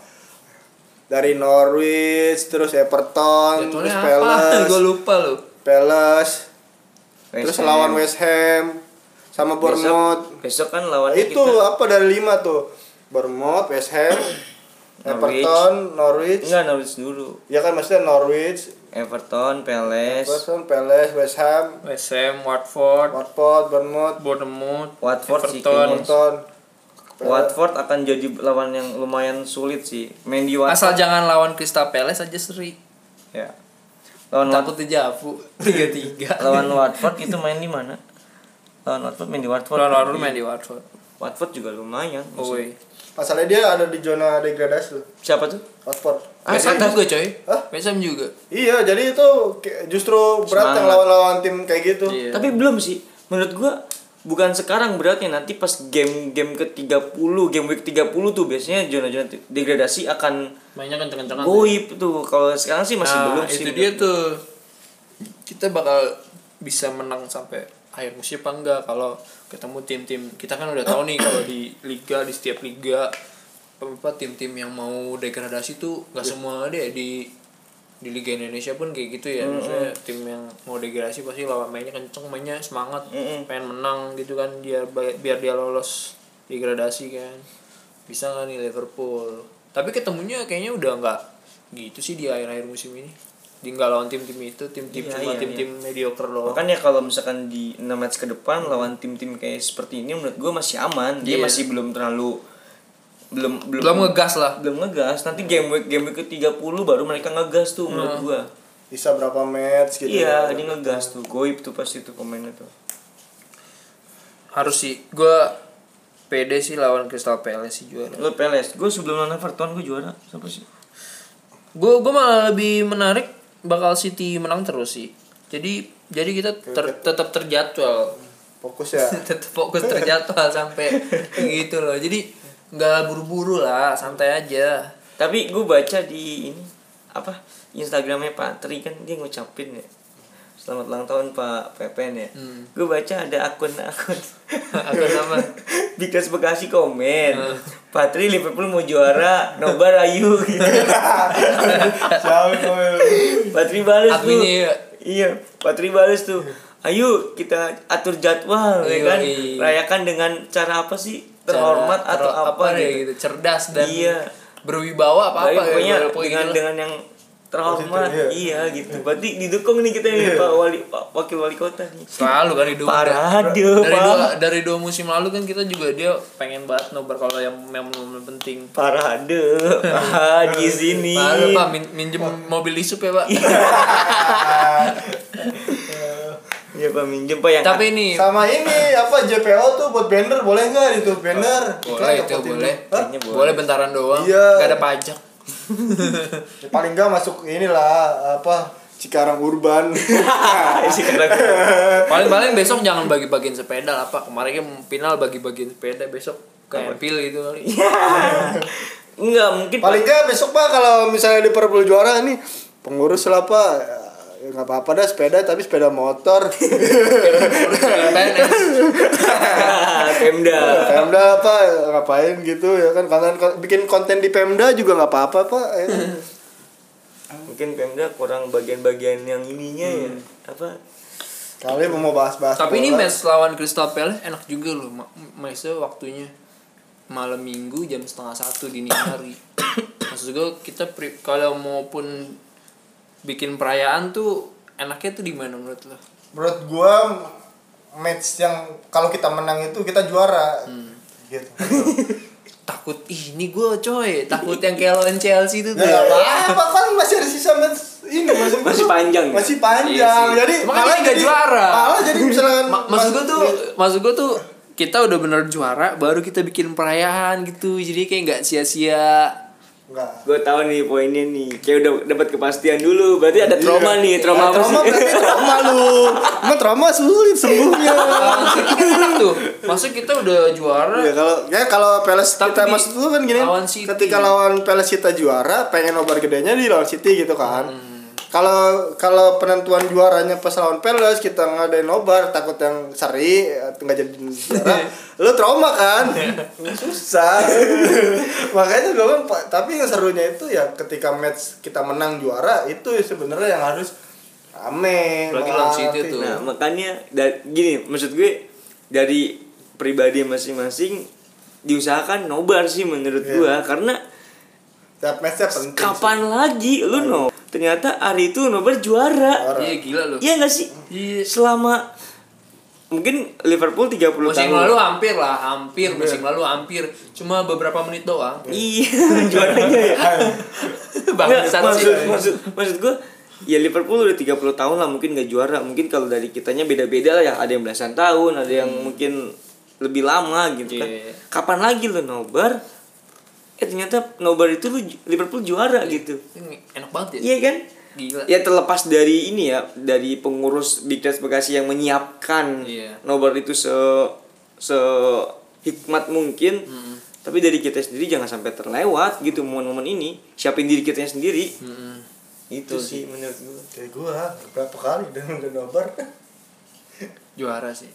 Dari Norwich, terus Everton, terus Jadwalnya apa <laughs> gue Palace, lupa loh Palace, West terus Ham. lawan West Ham, sama Bournemouth. Besok, besok kan Nah, lawannya itu kita apa dari lima tuh? Bournemouth, West Ham, Norwich. Everton, Norwich. enggak Norwich dulu. Ya kan maksudnya Norwich, Everton, Palace, Everton, Palace, West Ham, West Ham Watford Watford, Bournemouth, Bournemouth Watford sih Everton. Everton. Watford akan jadi lawan yang lumayan sulit sih. Main di Watford. asal jangan lawan Crystal Palace aja seri ya. Lawan takut dijapu <laughs> tiga tiga lawan Watford itu main di mana? Lawan Watford main di Watford. lawan Watford main di Watford Watford juga lumayan. oh Masalahnya dia ada di zona degradasi tuh. Siapa tuh? Watford. Ah, atas. juga coy Hah? West juga Iya, jadi itu kayak justru berat yang lawan-lawan tim kayak gitu. Iya. Tapi belum sih. Menurut gua bukan sekarang beratnya nanti pas game-game ke-30, game week 30 tuh biasanya zona-zona degradasi akan mainnya kenceng-kencengan goib tuh. Kalau sekarang sih masih nah, belum sih. itu dia tuh kita bakal bisa menang sampai akhir musim apa enggak kalau ketemu tim-tim kita kan udah tahu nih kalau di liga di setiap liga apa tim-tim yang mau degradasi tuh nggak semua deh di di Liga Indonesia pun kayak gitu ya. Maksudnya tim yang mau degradasi pasti lawan mainnya kenceng mainnya semangat pengen menang gitu kan biar biar dia lolos degradasi kan. Bisa nggak nih Liverpool? Tapi ketemunya kayaknya udah nggak gitu sih di akhir-akhir musim ini di nggak lawan tim-tim itu tim-tim Iya, cuma iya, tim-tim mediocre loh Makanya kalau misalkan di 6 match ke depan lawan tim-tim kayak seperti ini menurut gua masih aman. Dia Iya. masih belum terlalu belum belum belum ngegas lah belum ngegas. Nanti game week game week ke-30 baru mereka ngegas tuh menurut gua. Bisa berapa match gitu. Iya, dia ngegas tuh. Goib tuh pasti tuh pemainnya tuh. harus sih gue pede sih lawan Crystal Palace sih juara Lu Palace, gue sebelum lawan Everton gue juara. Siapa sih? gue gue malah lebih menarik bakal City menang terus sih. Jadi jadi kita ter- tetap terjadwal. Fokus ya. <laughs> tetap fokus terjadwal sampai gitu loh. Jadi nggak buru-buru lah santai aja. Tapi gue baca di ini apa Instagramnya Pak Tri kan dia ngucapin ya Selamat ulang tahun Pak Pepen ya. Hmm. Gue baca ada akun-akun <laughs> Akun apa? <laughs> Bikas Bekasi komen. Pak Tri Liverpool mau juara, nobar ayu gitu. <laughs> Patri balas tuh. Ya. Iya, Patri balas tuh. Ayo kita atur jadwal ya kan. Rayakan dengan cara apa sih? Terhormat Cara- atau apa, deh gitu. gitu. Cerdas dan Iya. berwibawa apa Baik, apa pokoknya ya, dengan dengan yang terhormat. Positif, Iya gitu. Berarti didukung nih kita nih Pak Wali Pak Wakil Wali Kota nih. selalu kan hidup Parade, dari Pak. dua dari dua musim lalu kan kita juga dia pengen banget nobar kalau yang memang momen penting Parade. Pak di sini. Pak, Pak min minjem mobil isup ya Pak. <laughs> Iya Pak minjem Pak yang Tapi ini Sama ini apa JPO tuh buat banner boleh nggak itu banner? boleh itu boleh. Hah? Kayaknya boleh. Boleh bentaran doang. Iya. Gak ada pajak. <laughs> Paling nggak masuk inilah apa Cikarang Urban. <laughs> Isi kata Paling-paling besok jangan bagi-bagiin sepeda lah Pak. Kemarin kan final bagi-bagiin sepeda besok ke Empil gitu kali. <laughs> Enggak, mungkin paling nggak besok pak kalau misalnya Liverpool juara nih pengurus lah pak nggak apa-apa dah sepeda tapi sepeda motor. <laughs> Pemda. Pemda apa ngapain gitu ya kan kalian bikin konten di Pemda juga nggak apa-apa pak ya. <laughs> mungkin Pemda kurang bagian-bagian yang ininya ya apa kalian mau bahas-bahas Tapi ini match lawan Crystal Palace enak juga loh. Ma- Matchnya waktunya malam minggu jam setengah satu dini hari. <coughs> Maksud gue kita kalau maupun bikin perayaan tuh enaknya tuh di mana menurut lo? menurut gua match yang kalau kita menang itu kita juara gitu <laughs> Takut ih, ini gue coy, takut yang kayak lawan Chelsea itu tuh. Ya nggak apa kan masih ada sisa match ini masih Masih panjang ya? Masih panjang. Iya jadi Makanya nggak jadi- juara. Malah jadi misalnya <laughs> Ma- maksud gue tuh, maksud gue tuh kita udah bener juara, baru kita bikin perayaan gitu, jadi kayak nggak sia-sia. Enggak. gue tahu nih poinnya nih kayak udah dapat kepastian dulu berarti ada trauma Iya. nih trauma apa trauma sih berarti trauma lu. Emang trauma sulit sembuhnya. Tuh, maksud kita udah juara. ya kalau ya kalau Palace Tapi kita maksud lu kan gini. lawan City. Ketika lawan Palace kita juara, pengen nobar gedenya di lawan City gitu kan. Hmm. Kalau kalau penentuan juaranya pas lawan Palace kita ngadain nobar takut yang seri atau nggak jadi juara <laughs> lu trauma kan? <laughs> Susah. <laughs> Makanya gue bilang Pak, tapi yang serunya itu ya ketika match kita menang juara itu sebenarnya yang harus rame Apalagi lawan City tuh. nah makanya da- gini maksud gue dari pribadi masing-masing diusahakan nobar sih menurut Iya. gua karena Tiap matchnya penting kapan lagi lu no ternyata hari itu nobar juara. Iya gila loh. iya gak sih Iya. selama mungkin Liverpool 30 Musim tahun lalu hampir lah, hampir musim lalu hampir. Cuma beberapa menit doang. iya <laughs> juaranya ya <laughs> Bangsat maksud, sih. maksud, maksud gue ya Liverpool udah 30 tahun lah mungkin gak juara mungkin kalau dari kitanya beda-beda lah ya ada yang belasan tahun ada yang mungkin lebih lama gitu kan Iya. kapan lagi lo nobar eh ternyata nobar itu lu Liverpool juara gitu Ini enak banget ya. iya kan Gila. ya terlepas dari ini ya dari pengurus Big Dance Bekasi yang menyiapkan Iya. nobar itu se se hikmat mungkin tapi dari kita sendiri jangan sampai terlewat gitu momen-momen ini siapin diri kita sendiri Mm-mm. itu sih menurut gue kayak gua berapa kali udah udah nobar <laughs> Juara sih.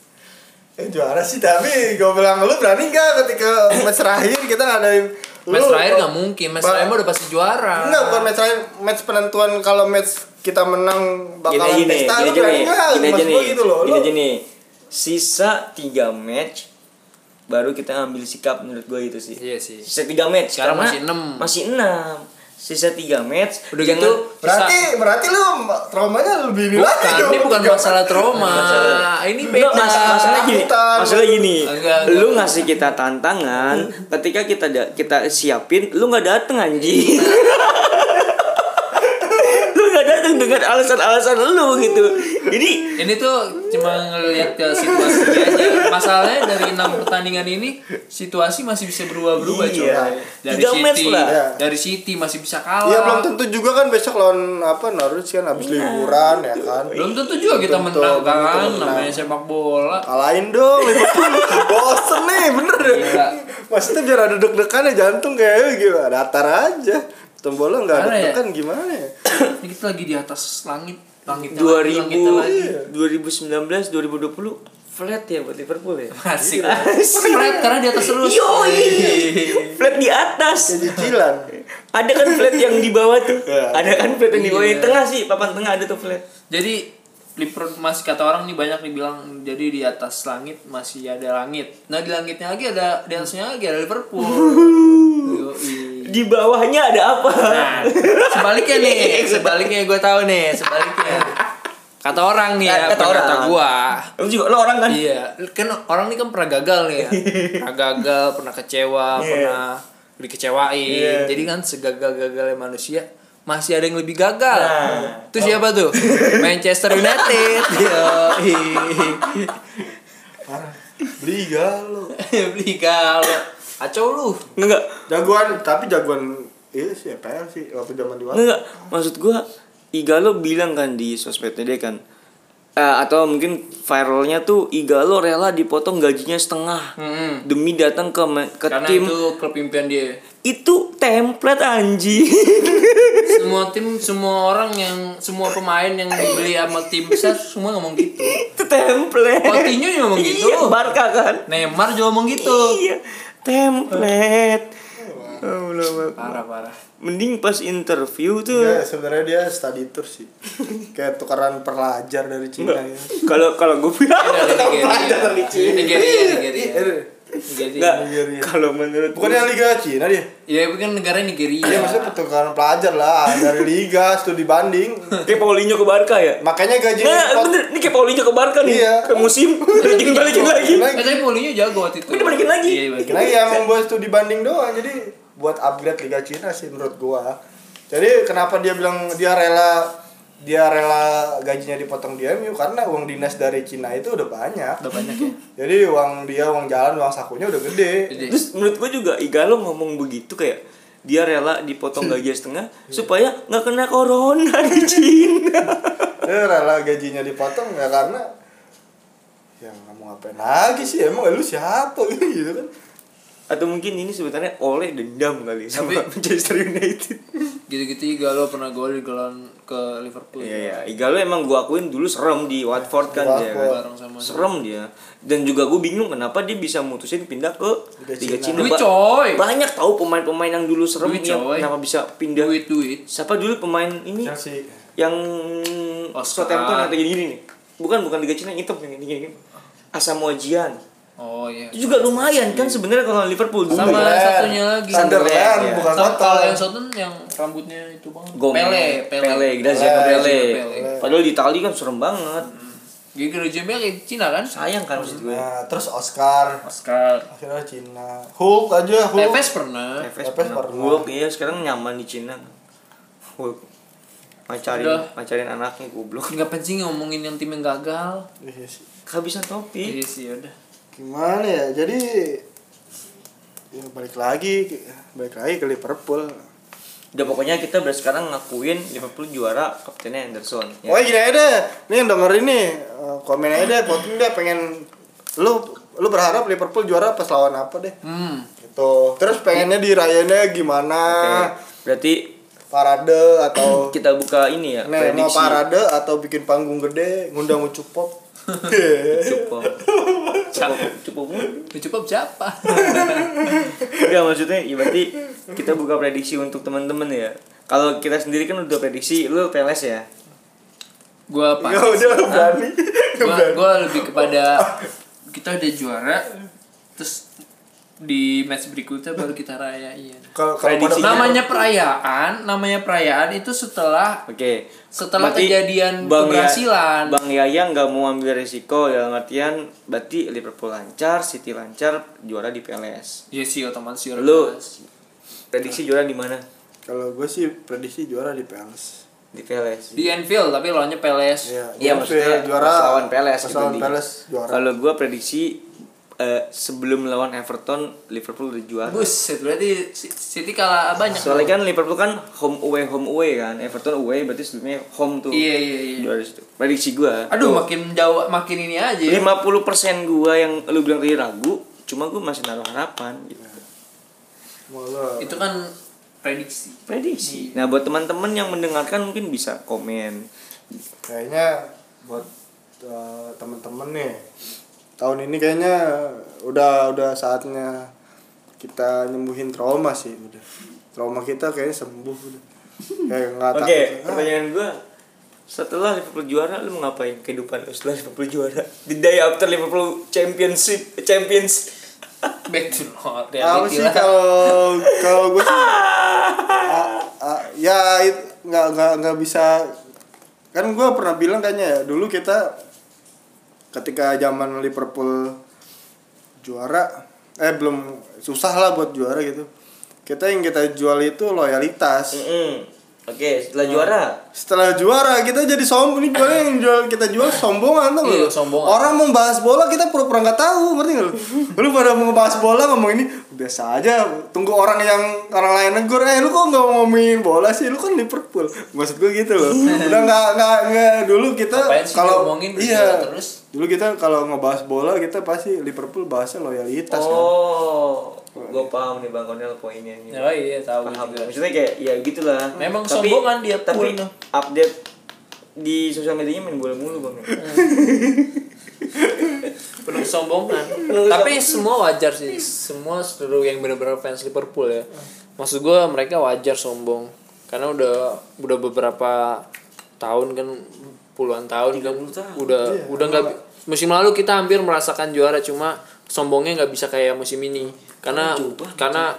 Eh juara sih tapi gue bilang lu berani gak ketika match terakhir kita ngadain Match terakhir nggak mungkin, match terakhir udah pasti juara. Enggak, bukan match terakhir, match penentuan kalau match kita menang gini bakalan nih pesta, gini lu berani nggak? gini aja nih gitu loh. gini Lu aja nih sisa tiga match baru kita ambil sikap menurut gue itu sih Iya sih. sisa tiga match Sekarang karena masih enam. masih enam sisa tiga match Udah jangan gitu berarti berarti lu traumanya lebih ini lagi Bukan, dong. ini bukan masalah trauma. Ini beda. Mas- masalah gini, masalah gini. Enggak, enggak. Lu ngasih kita tantangan, ketika kita da- kita siapin, lu nggak dateng anjing. <laughs> lu nggak dateng dengan alasan-alasan lu gitu. Jadi ini tuh cuma ngelihat ke situasinya aja masalahnya dari enam pertandingan ini situasi masih bisa berubah-berubah Iya. coy dari Tiga match City lah. Iya. dari City masih bisa kalah Iya belum tentu juga kan besok lawan apa Norwich kan habis liburan ya kan. belum tentu juga kita tentu, menang belum tentu kan menang. namanya sepak bola Kalahin dong Liverpool. <laughs> Bosen nih bener deh. Gila. Maksudnya biar ada deg-degan ya jantung kayak gimana datar aja. Tombola nggak ada ya? deg-degan gimana ya? ini kita lagi di atas langit lagi, 2000 langitnya lagi 2019 2020 flat ya buat Liverpool ya. Asik. Fred karena di atas terus. Yoi. <laughs> Flat di atas. Cicilan. Ada kan flat yang di bawah tuh. Iya. Ada kan flat yang di bawah. Yang Iya. tengah sih, papan tengah ada tuh flat. Jadi Liverpool masih kata orang nih banyak dibilang jadi di atas langit masih ada langit. Nah di langitnya lagi ada di atasnya lagi ada Liverpool. <laughs> Yoi. Di bawahnya ada apa? Nah, sebaliknya nih, sebaliknya gue tahu nih, sebaliknya. Kata orang nih ya, Kata orang. kata gua. Lu juga lo orang kan? Iya, kan orang ini kan pernah gagal nih ya. <laughs> Pernah gagal, pernah kecewa, Iya. pernah dikecewain. Iya. Jadi kan segagal-gagalnya manusia masih ada yang lebih gagal. Nah. Itu siapa tuh? Manchester United. <laughs> Parah. Beli lo. <laughs> Beli gagal. Acau lu. Enggak. Jagoan tapi jagoan iya sih EPL sih waktu zaman di Enggak. Maksud gua Igalo bilang kan di sosmednya dia kan eh, atau mungkin viralnya tuh Igalo rela dipotong gajinya setengah Hmm. demi datang ke ke Karena tim itu klub impian dia. itu template anjing semua tim semua orang yang semua pemain yang dibeli sama tim besar semua ngomong gitu itu template Coutinho juga ngomong gitu. iya, Barca kan Neymar juga ngomong gitu iya template. Oh, Allah. parah parah. Mending pas interview tuh. Ya, sebenarnya dia study tour sih. <laughs> Kayak tukaran pelajar dari Cina ya. kalau kalau gue bilang <laughs> dari Nigeria Nigeria Eh, Nigeria Enggak, kalau menurut Bukannya Liga Cina dia? ya itu kan negara Nigeria Iya maksudnya pertukaran pelajar lah dari liga studi banding. kayak Paulinho ke Barca ya Makanya Nggak, dipot- bener, ini kayak Paulinho ke Barca nih Iya. Ke musim, <laughs> balikin, balikin lagi Eh, tapi Paulinho jago waktu itu Tapi dibalikin lagi. iya balikin Nah ya emang buat studi banding doang jadi buat upgrade Liga Cina sih menurut gua. Jadi kenapa dia bilang dia rela dia rela gajinya dipotong di MU karena uang dinas dari Cina itu udah banyak. udah banyak ya <laughs> Jadi uang dia uang jalan uang sakunya udah gede. Jadi, Terus menurut gue juga Igalo ngomong begitu kayak dia rela dipotong gaji <laughs> setengah supaya nggak kena corona di <laughs> Cina. Dia rela gajinya dipotong ya karena ya nggak mau ngapain lagi sih emang lu siapa gitu kan. Atau mungkin ini sebenarnya oleh dendam kali sama Tapi- Manchester United. gitu-gitu Igalo pernah gol di golon ke Liverpool Iya ya, Igalo emang gue akuin dulu serem di Watford kan dia. Kan. sama Serem dia. Dan juga gue bingung kenapa dia bisa mutusin pindah ke Liga Cina. Duit, coy. Banyak tahu pemain-pemain yang dulu serem Duit, yang coy. kenapa bisa pindah. duit duit Siapa dulu pemain ini Chelsea. yang Oscar. Southampton yang kayak gini nih. Bukan bukan Liga Cina yang hitam yang gini gini. Asamoah Gyan. Oh iya Itu juga lumayan kan sebenarnya kalau Liverpool sama Sunderland. satunya lagi Sunderland ya. bukan kota. kalau yang Soton yang rambutnya itu banget. Gomez. Pele, Pele. Pele, Grazia Pele, Pele. Pele. Padahal di Itali kan serem banget. Gigi Grazia Pele Cina kan? Sayang kan maksud gue. Nah, terus Oscar Oscar. akhirnya Cina. Hulk aja Hulk. Tevez pernah. Tevez pernah. pernah. Hulk iya sekarang nyaman di Cina. Hulk. Pacarin, Udah. pacarin anaknya goblok. Ngapain sih ngomongin yang tim yang gagal? Iya sih. Kehabisan topik. Iya sih udah. Gimana ya? Jadi ya balik lagi balik lagi ke Liverpool. Udah pokoknya kita beres sekarang ngakuin Liverpool juara kaptennya Anderson. Oh gini aja deh, nih yang denger ini eh, komen aja deh, voting deh pengen lu lu berharap Liverpool juara pas lawan apa deh? Hmm. Gitu. Terus pengennya dirayainnya gimana? Oke. Berarti Parade atau <clears throat> kita buka ini ya Nih, mau parade atau bikin panggung gede, ngundang ucup pop. <laughs> Cukup. <laughs> Cukup. Cukup. Cukup siapa? <laughs> Enggak maksudnya ya berarti kita buka prediksi untuk teman-teman ya. Kalau kita sendiri kan udah prediksi lu PLS ya. gua apa? Ya udah berani. gua, gua lebih kepada <laughs> kita udah juara terus di match berikutnya baru kita rayain. Kalau kalau Prediksi. pada Namanya perayaan, namanya perayaan itu setelah Oke. Setelah Berarti kejadian Bang Ya- keberhasilan. Bang Yaya nggak mau ambil resiko dalam artian berarti Liverpool lancar, City lancar, juara di PLS. ya sih otomatis juara Lu prediksi juara di mana? kalau gue sih prediksi juara di PLS. di Palace Di Anfield tapi lawannya Palace. Iya, Iya, maksudnya juara lawan pas gitu lawan Palace juara. kalau gue prediksi eh, sebelum lawan Everton Liverpool udah juara Buset, berarti City kalah banyak. soalnya kan Liverpool kan home away home away kan Everton away berarti sebelumnya home tuh Iya, iya, iya. juara situ prediksi gue Aduh, makin jauh makin ini aja. ya. 50% gua yang lu bilang tadi ragu cuma gue masih naruh harapan gitu Malah. Itu kan prediksi. prediksi nah buat teman-teman yang mendengarkan mungkin bisa komen kayaknya buat uh, temen-temen nih tahun ini kayaknya udah udah saatnya kita nyembuhin trauma sih udah. Trauma kita kayaknya sembuh udah. Kayak nggak oke takut. ah, pertanyaan gua setelah Liverpool juara lu mau ngapain kehidupan lu setelah Liverpool juara? The day after Liverpool championship champions. <laughs> Back to normal apa sih kalau kalau gue sih <laughs> ah, ah, ya nggak nggak nggak bisa. Kan gue pernah bilang kayaknya ya dulu kita ketika zaman Liverpool juara eh belum susah lah buat juara gitu. Kita yang kita jual itu loyalitas. Mm-mm. oke setelah juara? Setelah juara kita jadi sombong nih jualnya yang jual kita jual sombongan tuh Iya, sombongan. orang mau bahas bola kita pura-pura nggak tahu ngerti nggak lu? Lu pada mau bahas bola ngomong ini biasa aja. Tunggu orang yang orang lain negur eh lu kok nggak ngomongin bola sih? Lu kan Liverpool. Maksud gue gitu loh. Udah nggak nggak dulu kita kalau ngomongin iya. Terus? Dulu kita kalau ngebahas bola kita pasti Liverpool bahasnya loyalitas kan? Oh gue paham nih bang Konel poinnya ini Oh iya, tahu paham. juga. maksudnya kayak ya gitulah. Memang sombongan dia tapi tuh. update di sosial medianya main bola mulu bang. <laughs> Penuh sombongan. Tapi semua wajar sih. Semua seluruh yang benar-benar fans Liverpool ya. Maksud gue mereka wajar sombong. Karena udah udah beberapa tahun kan puluhan tahun. Kan udah udah nggak musim lalu kita hampir merasakan juara cuma sombongnya nggak bisa kayak musim ini. Karena karena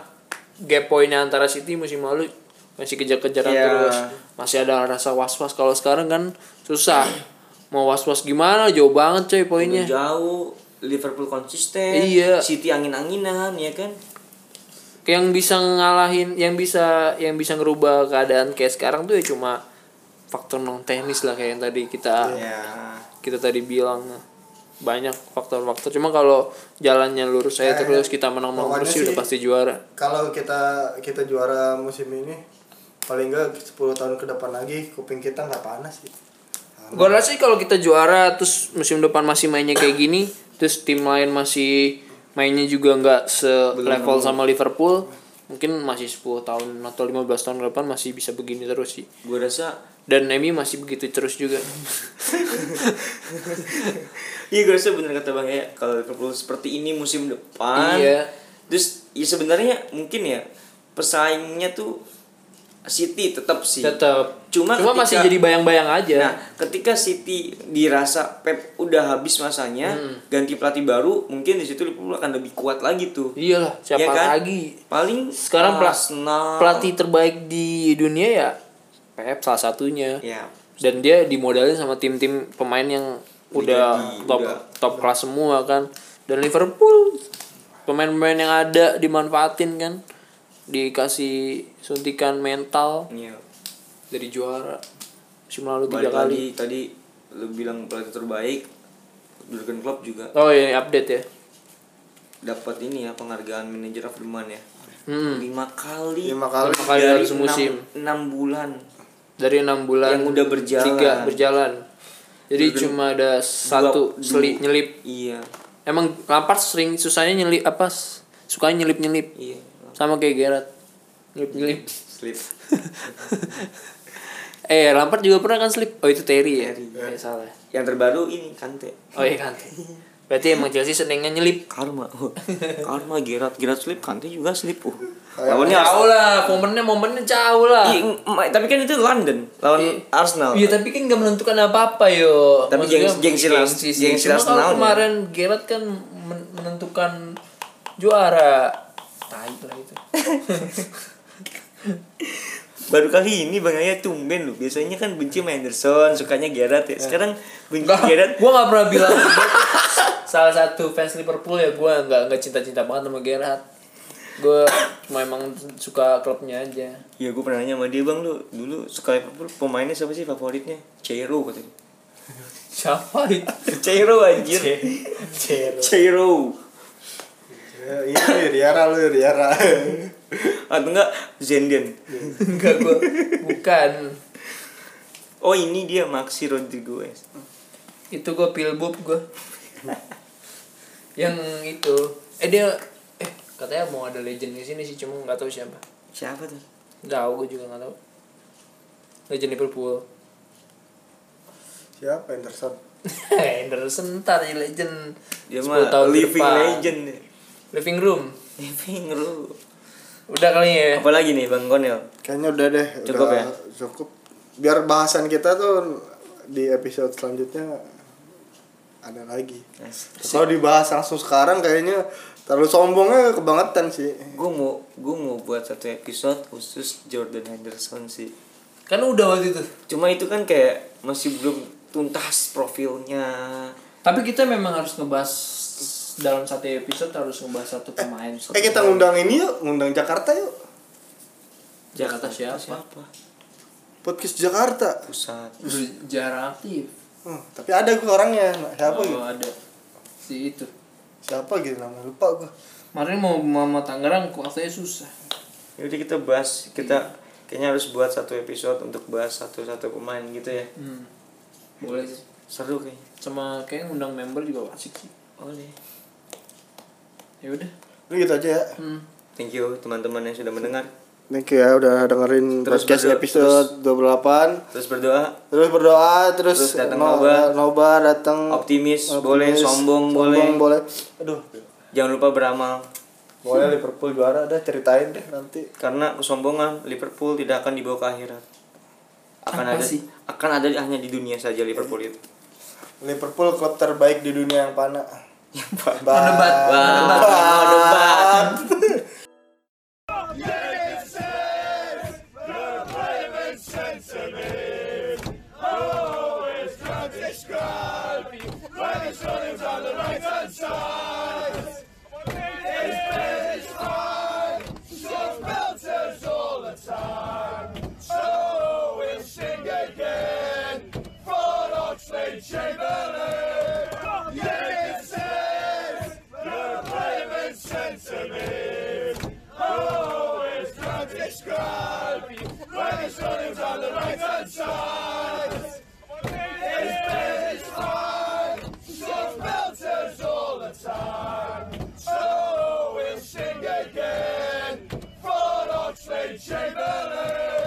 gap poinnya antara City musim lalu masih kejar-kejaran Iya. terus. Masih ada rasa was-was. Kalau sekarang kan susah. Mau was-was gimana? Jauh banget coy poinnya. Udah jauh. Liverpool konsisten. Iya. City angin-anginan ya kan? Yang bisa ngalahin yang bisa yang bisa ngerubah keadaan kayak sekarang tuh ya cuma faktor non teknis lah kayak yang tadi kita ya kita tadi bilang. Banyak faktor-faktor. Cuma kalau jalannya lurus saya Kayaknya terus kita menang-menang pokoknya terus udah pasti juara. kalau kita kita juara musim ini paling enggak 10 tahun ke depan lagi kuping kita nggak panas sih. Gue rasa sih kalau kita juara terus musim depan masih mainnya kayak gini terus tim lain masih mainnya juga nggak selevel sama Liverpool mungkin masih 10 tahun atau 15 tahun ke depan masih bisa begini terus sih gue rasa dan MU masih begitu terus juga Iya gue rasa bener kata bang ya kalau Liverpool seperti ini musim depan. Iya. Terus ya sebenarnya mungkin ya pesaingnya tuh City tetap sih. tetap Cuma cuma ketika- masih jadi bayang-bayang aja Nah, ketika City dirasa Pep udah habis masanya, Hmm. ganti pelatih baru, mungkin di situ Liverpool akan lebih kuat lagi tuh. iyalah siapa Iya kan? lagi Paling sekarang Arsenal. pelatih terbaik di dunia ya Pep salah satunya Ya. dan dia dimodalin sama tim-tim pemain yang udah top udah. top kelas semua kan dan Liverpool pemain-pemain yang ada dimanfaatin kan dikasih suntikan mental Iya. dari juara musim lalu tiga kali lagi tadi lu bilang pelatih terbaik Jurgen Klopp juga oh iya update ya dapat ini ya penghargaan manager of the month ya. Hmm. Lima kali. Lima kali. Lima kali dari semusim. enam- bulan. dari enam bulan Yang udah berjalan. tiga berjalan jadi cuma ada satu selip nyelip Iya. emang Lampard sering susahnya nyelip apa sukanya nyelip nyelip Iya. sama kayak Gerard nyelip nyelip Slip. <laughs> eh Lampard juga pernah kan slip oh itu Terry ya Terry. Eh, salah Yang terbaru ini Kante. oh iya kan berarti emang Chelsea senengnya nyelip Karma. Karma Gerard, Gerard slip, Kante juga slip. Uh. Lawannya jauh lah momennya momennya jauh lah Ih, em- tapi kan itu London lawan Arsenal. Iya tapi kan gak menentukan apa-apa yo. Tapi Maksudnya gengsi- gengsi gengsi Arsenal-nya. kalau kemarin Gerrard kan men- menentukan juara. Tai lah itu. <laughs> <laughs> Baru kali ini Bang Ayah tumben loh. Biasanya kan benci sama Henderson, sukanya Gerrard ya. Sekarang benci Enggak, Gerrard. gue gak pernah bilang <laughs> salah satu fans Liverpool ya gue nggak nggak cinta-cinta banget sama Gerrard. gue cuma emang suka klubnya aja Iya gue pernah nanya sama dia bang lu dulu suka Liverpool pemainnya siapa sih favoritnya? Cheiro katanya. <laughs> siapa itu Cheiro anjir. Cero. Cheiro. Ya, ini Riara lu Riara. Atau enggak Zenden. <laughs> enggak gue bukan Oh ini dia Maxi Rodriguez. itu gue pilbub gue yang itu eh dia eh katanya mau ada legend di sini sih cuma nggak tahu siapa Siapa tuh? nggak tahu gue juga nggak tahu legend Liverpool Siapa Anderson? <laughs> Henderson ntar ya legend Dia 10 mah tahun living depan. legend living room Living room. Udah kali ya Apa lagi nih Bang Konel? Kayaknya udah deh. Cukup udah ya? Cukup. Biar bahasan kita tuh di episode selanjutnya ada lagi. Kalau dibahas langsung sekarang kayaknya terlalu sombongnya kebangetan sih. Gue mau gue mau buat satu episode khusus Jordan Henderson sih. kan udah waktu itu Cuma itu kan kayak masih belum tuntas profilnya. tapi kita memang harus ngebahas dalam satu episode harus ngebahas satu pemain satu Eh kita pemain. ngundang ini yuk, ngundang Jakarta yuk. Jakarta siapa? Siapa? Podcast Jakarta. Pusat. Jarang aktif Hmm, tapi ada gue orangnya. Siapa oh, gitu? ada si itu Siapa gitu namanya lupa gue. kemarin mau mau Tangerang waktunya susah Jadi kita bahas kita kayaknya harus buat satu episode untuk bahas satu-satu pemain gitu ya. hmm. boleh sih Seru kayaknya. sama kayak ngundang member juga asik sih Boleh. Ya udah Lu gitu aja ya. hmm. Thank you teman-teman yang sudah mendengar. Thank you ya udah dengerin Terus podcast berdoa- episode 28. Terus berdoa, Terus berdoa, terus, Terus datang no- nobar. nobar, datang optimis, optimis, boleh, sombong, boleh. boleh. Aduh. Jangan lupa beramal. Boleh Liverpool juara dah ceritain deh nanti. Karena kesombongan Liverpool tidak akan dibawa ke akhirat. Akan Apa ada sih? akan ada hanya di dunia saja Liverpool itu. Liverpool klub terbaik di dunia yang panah. Debat mau debat. stories on the right hand side. His bed is fine, so belters all the time. So we'll sing again for Oxley Chamberlain.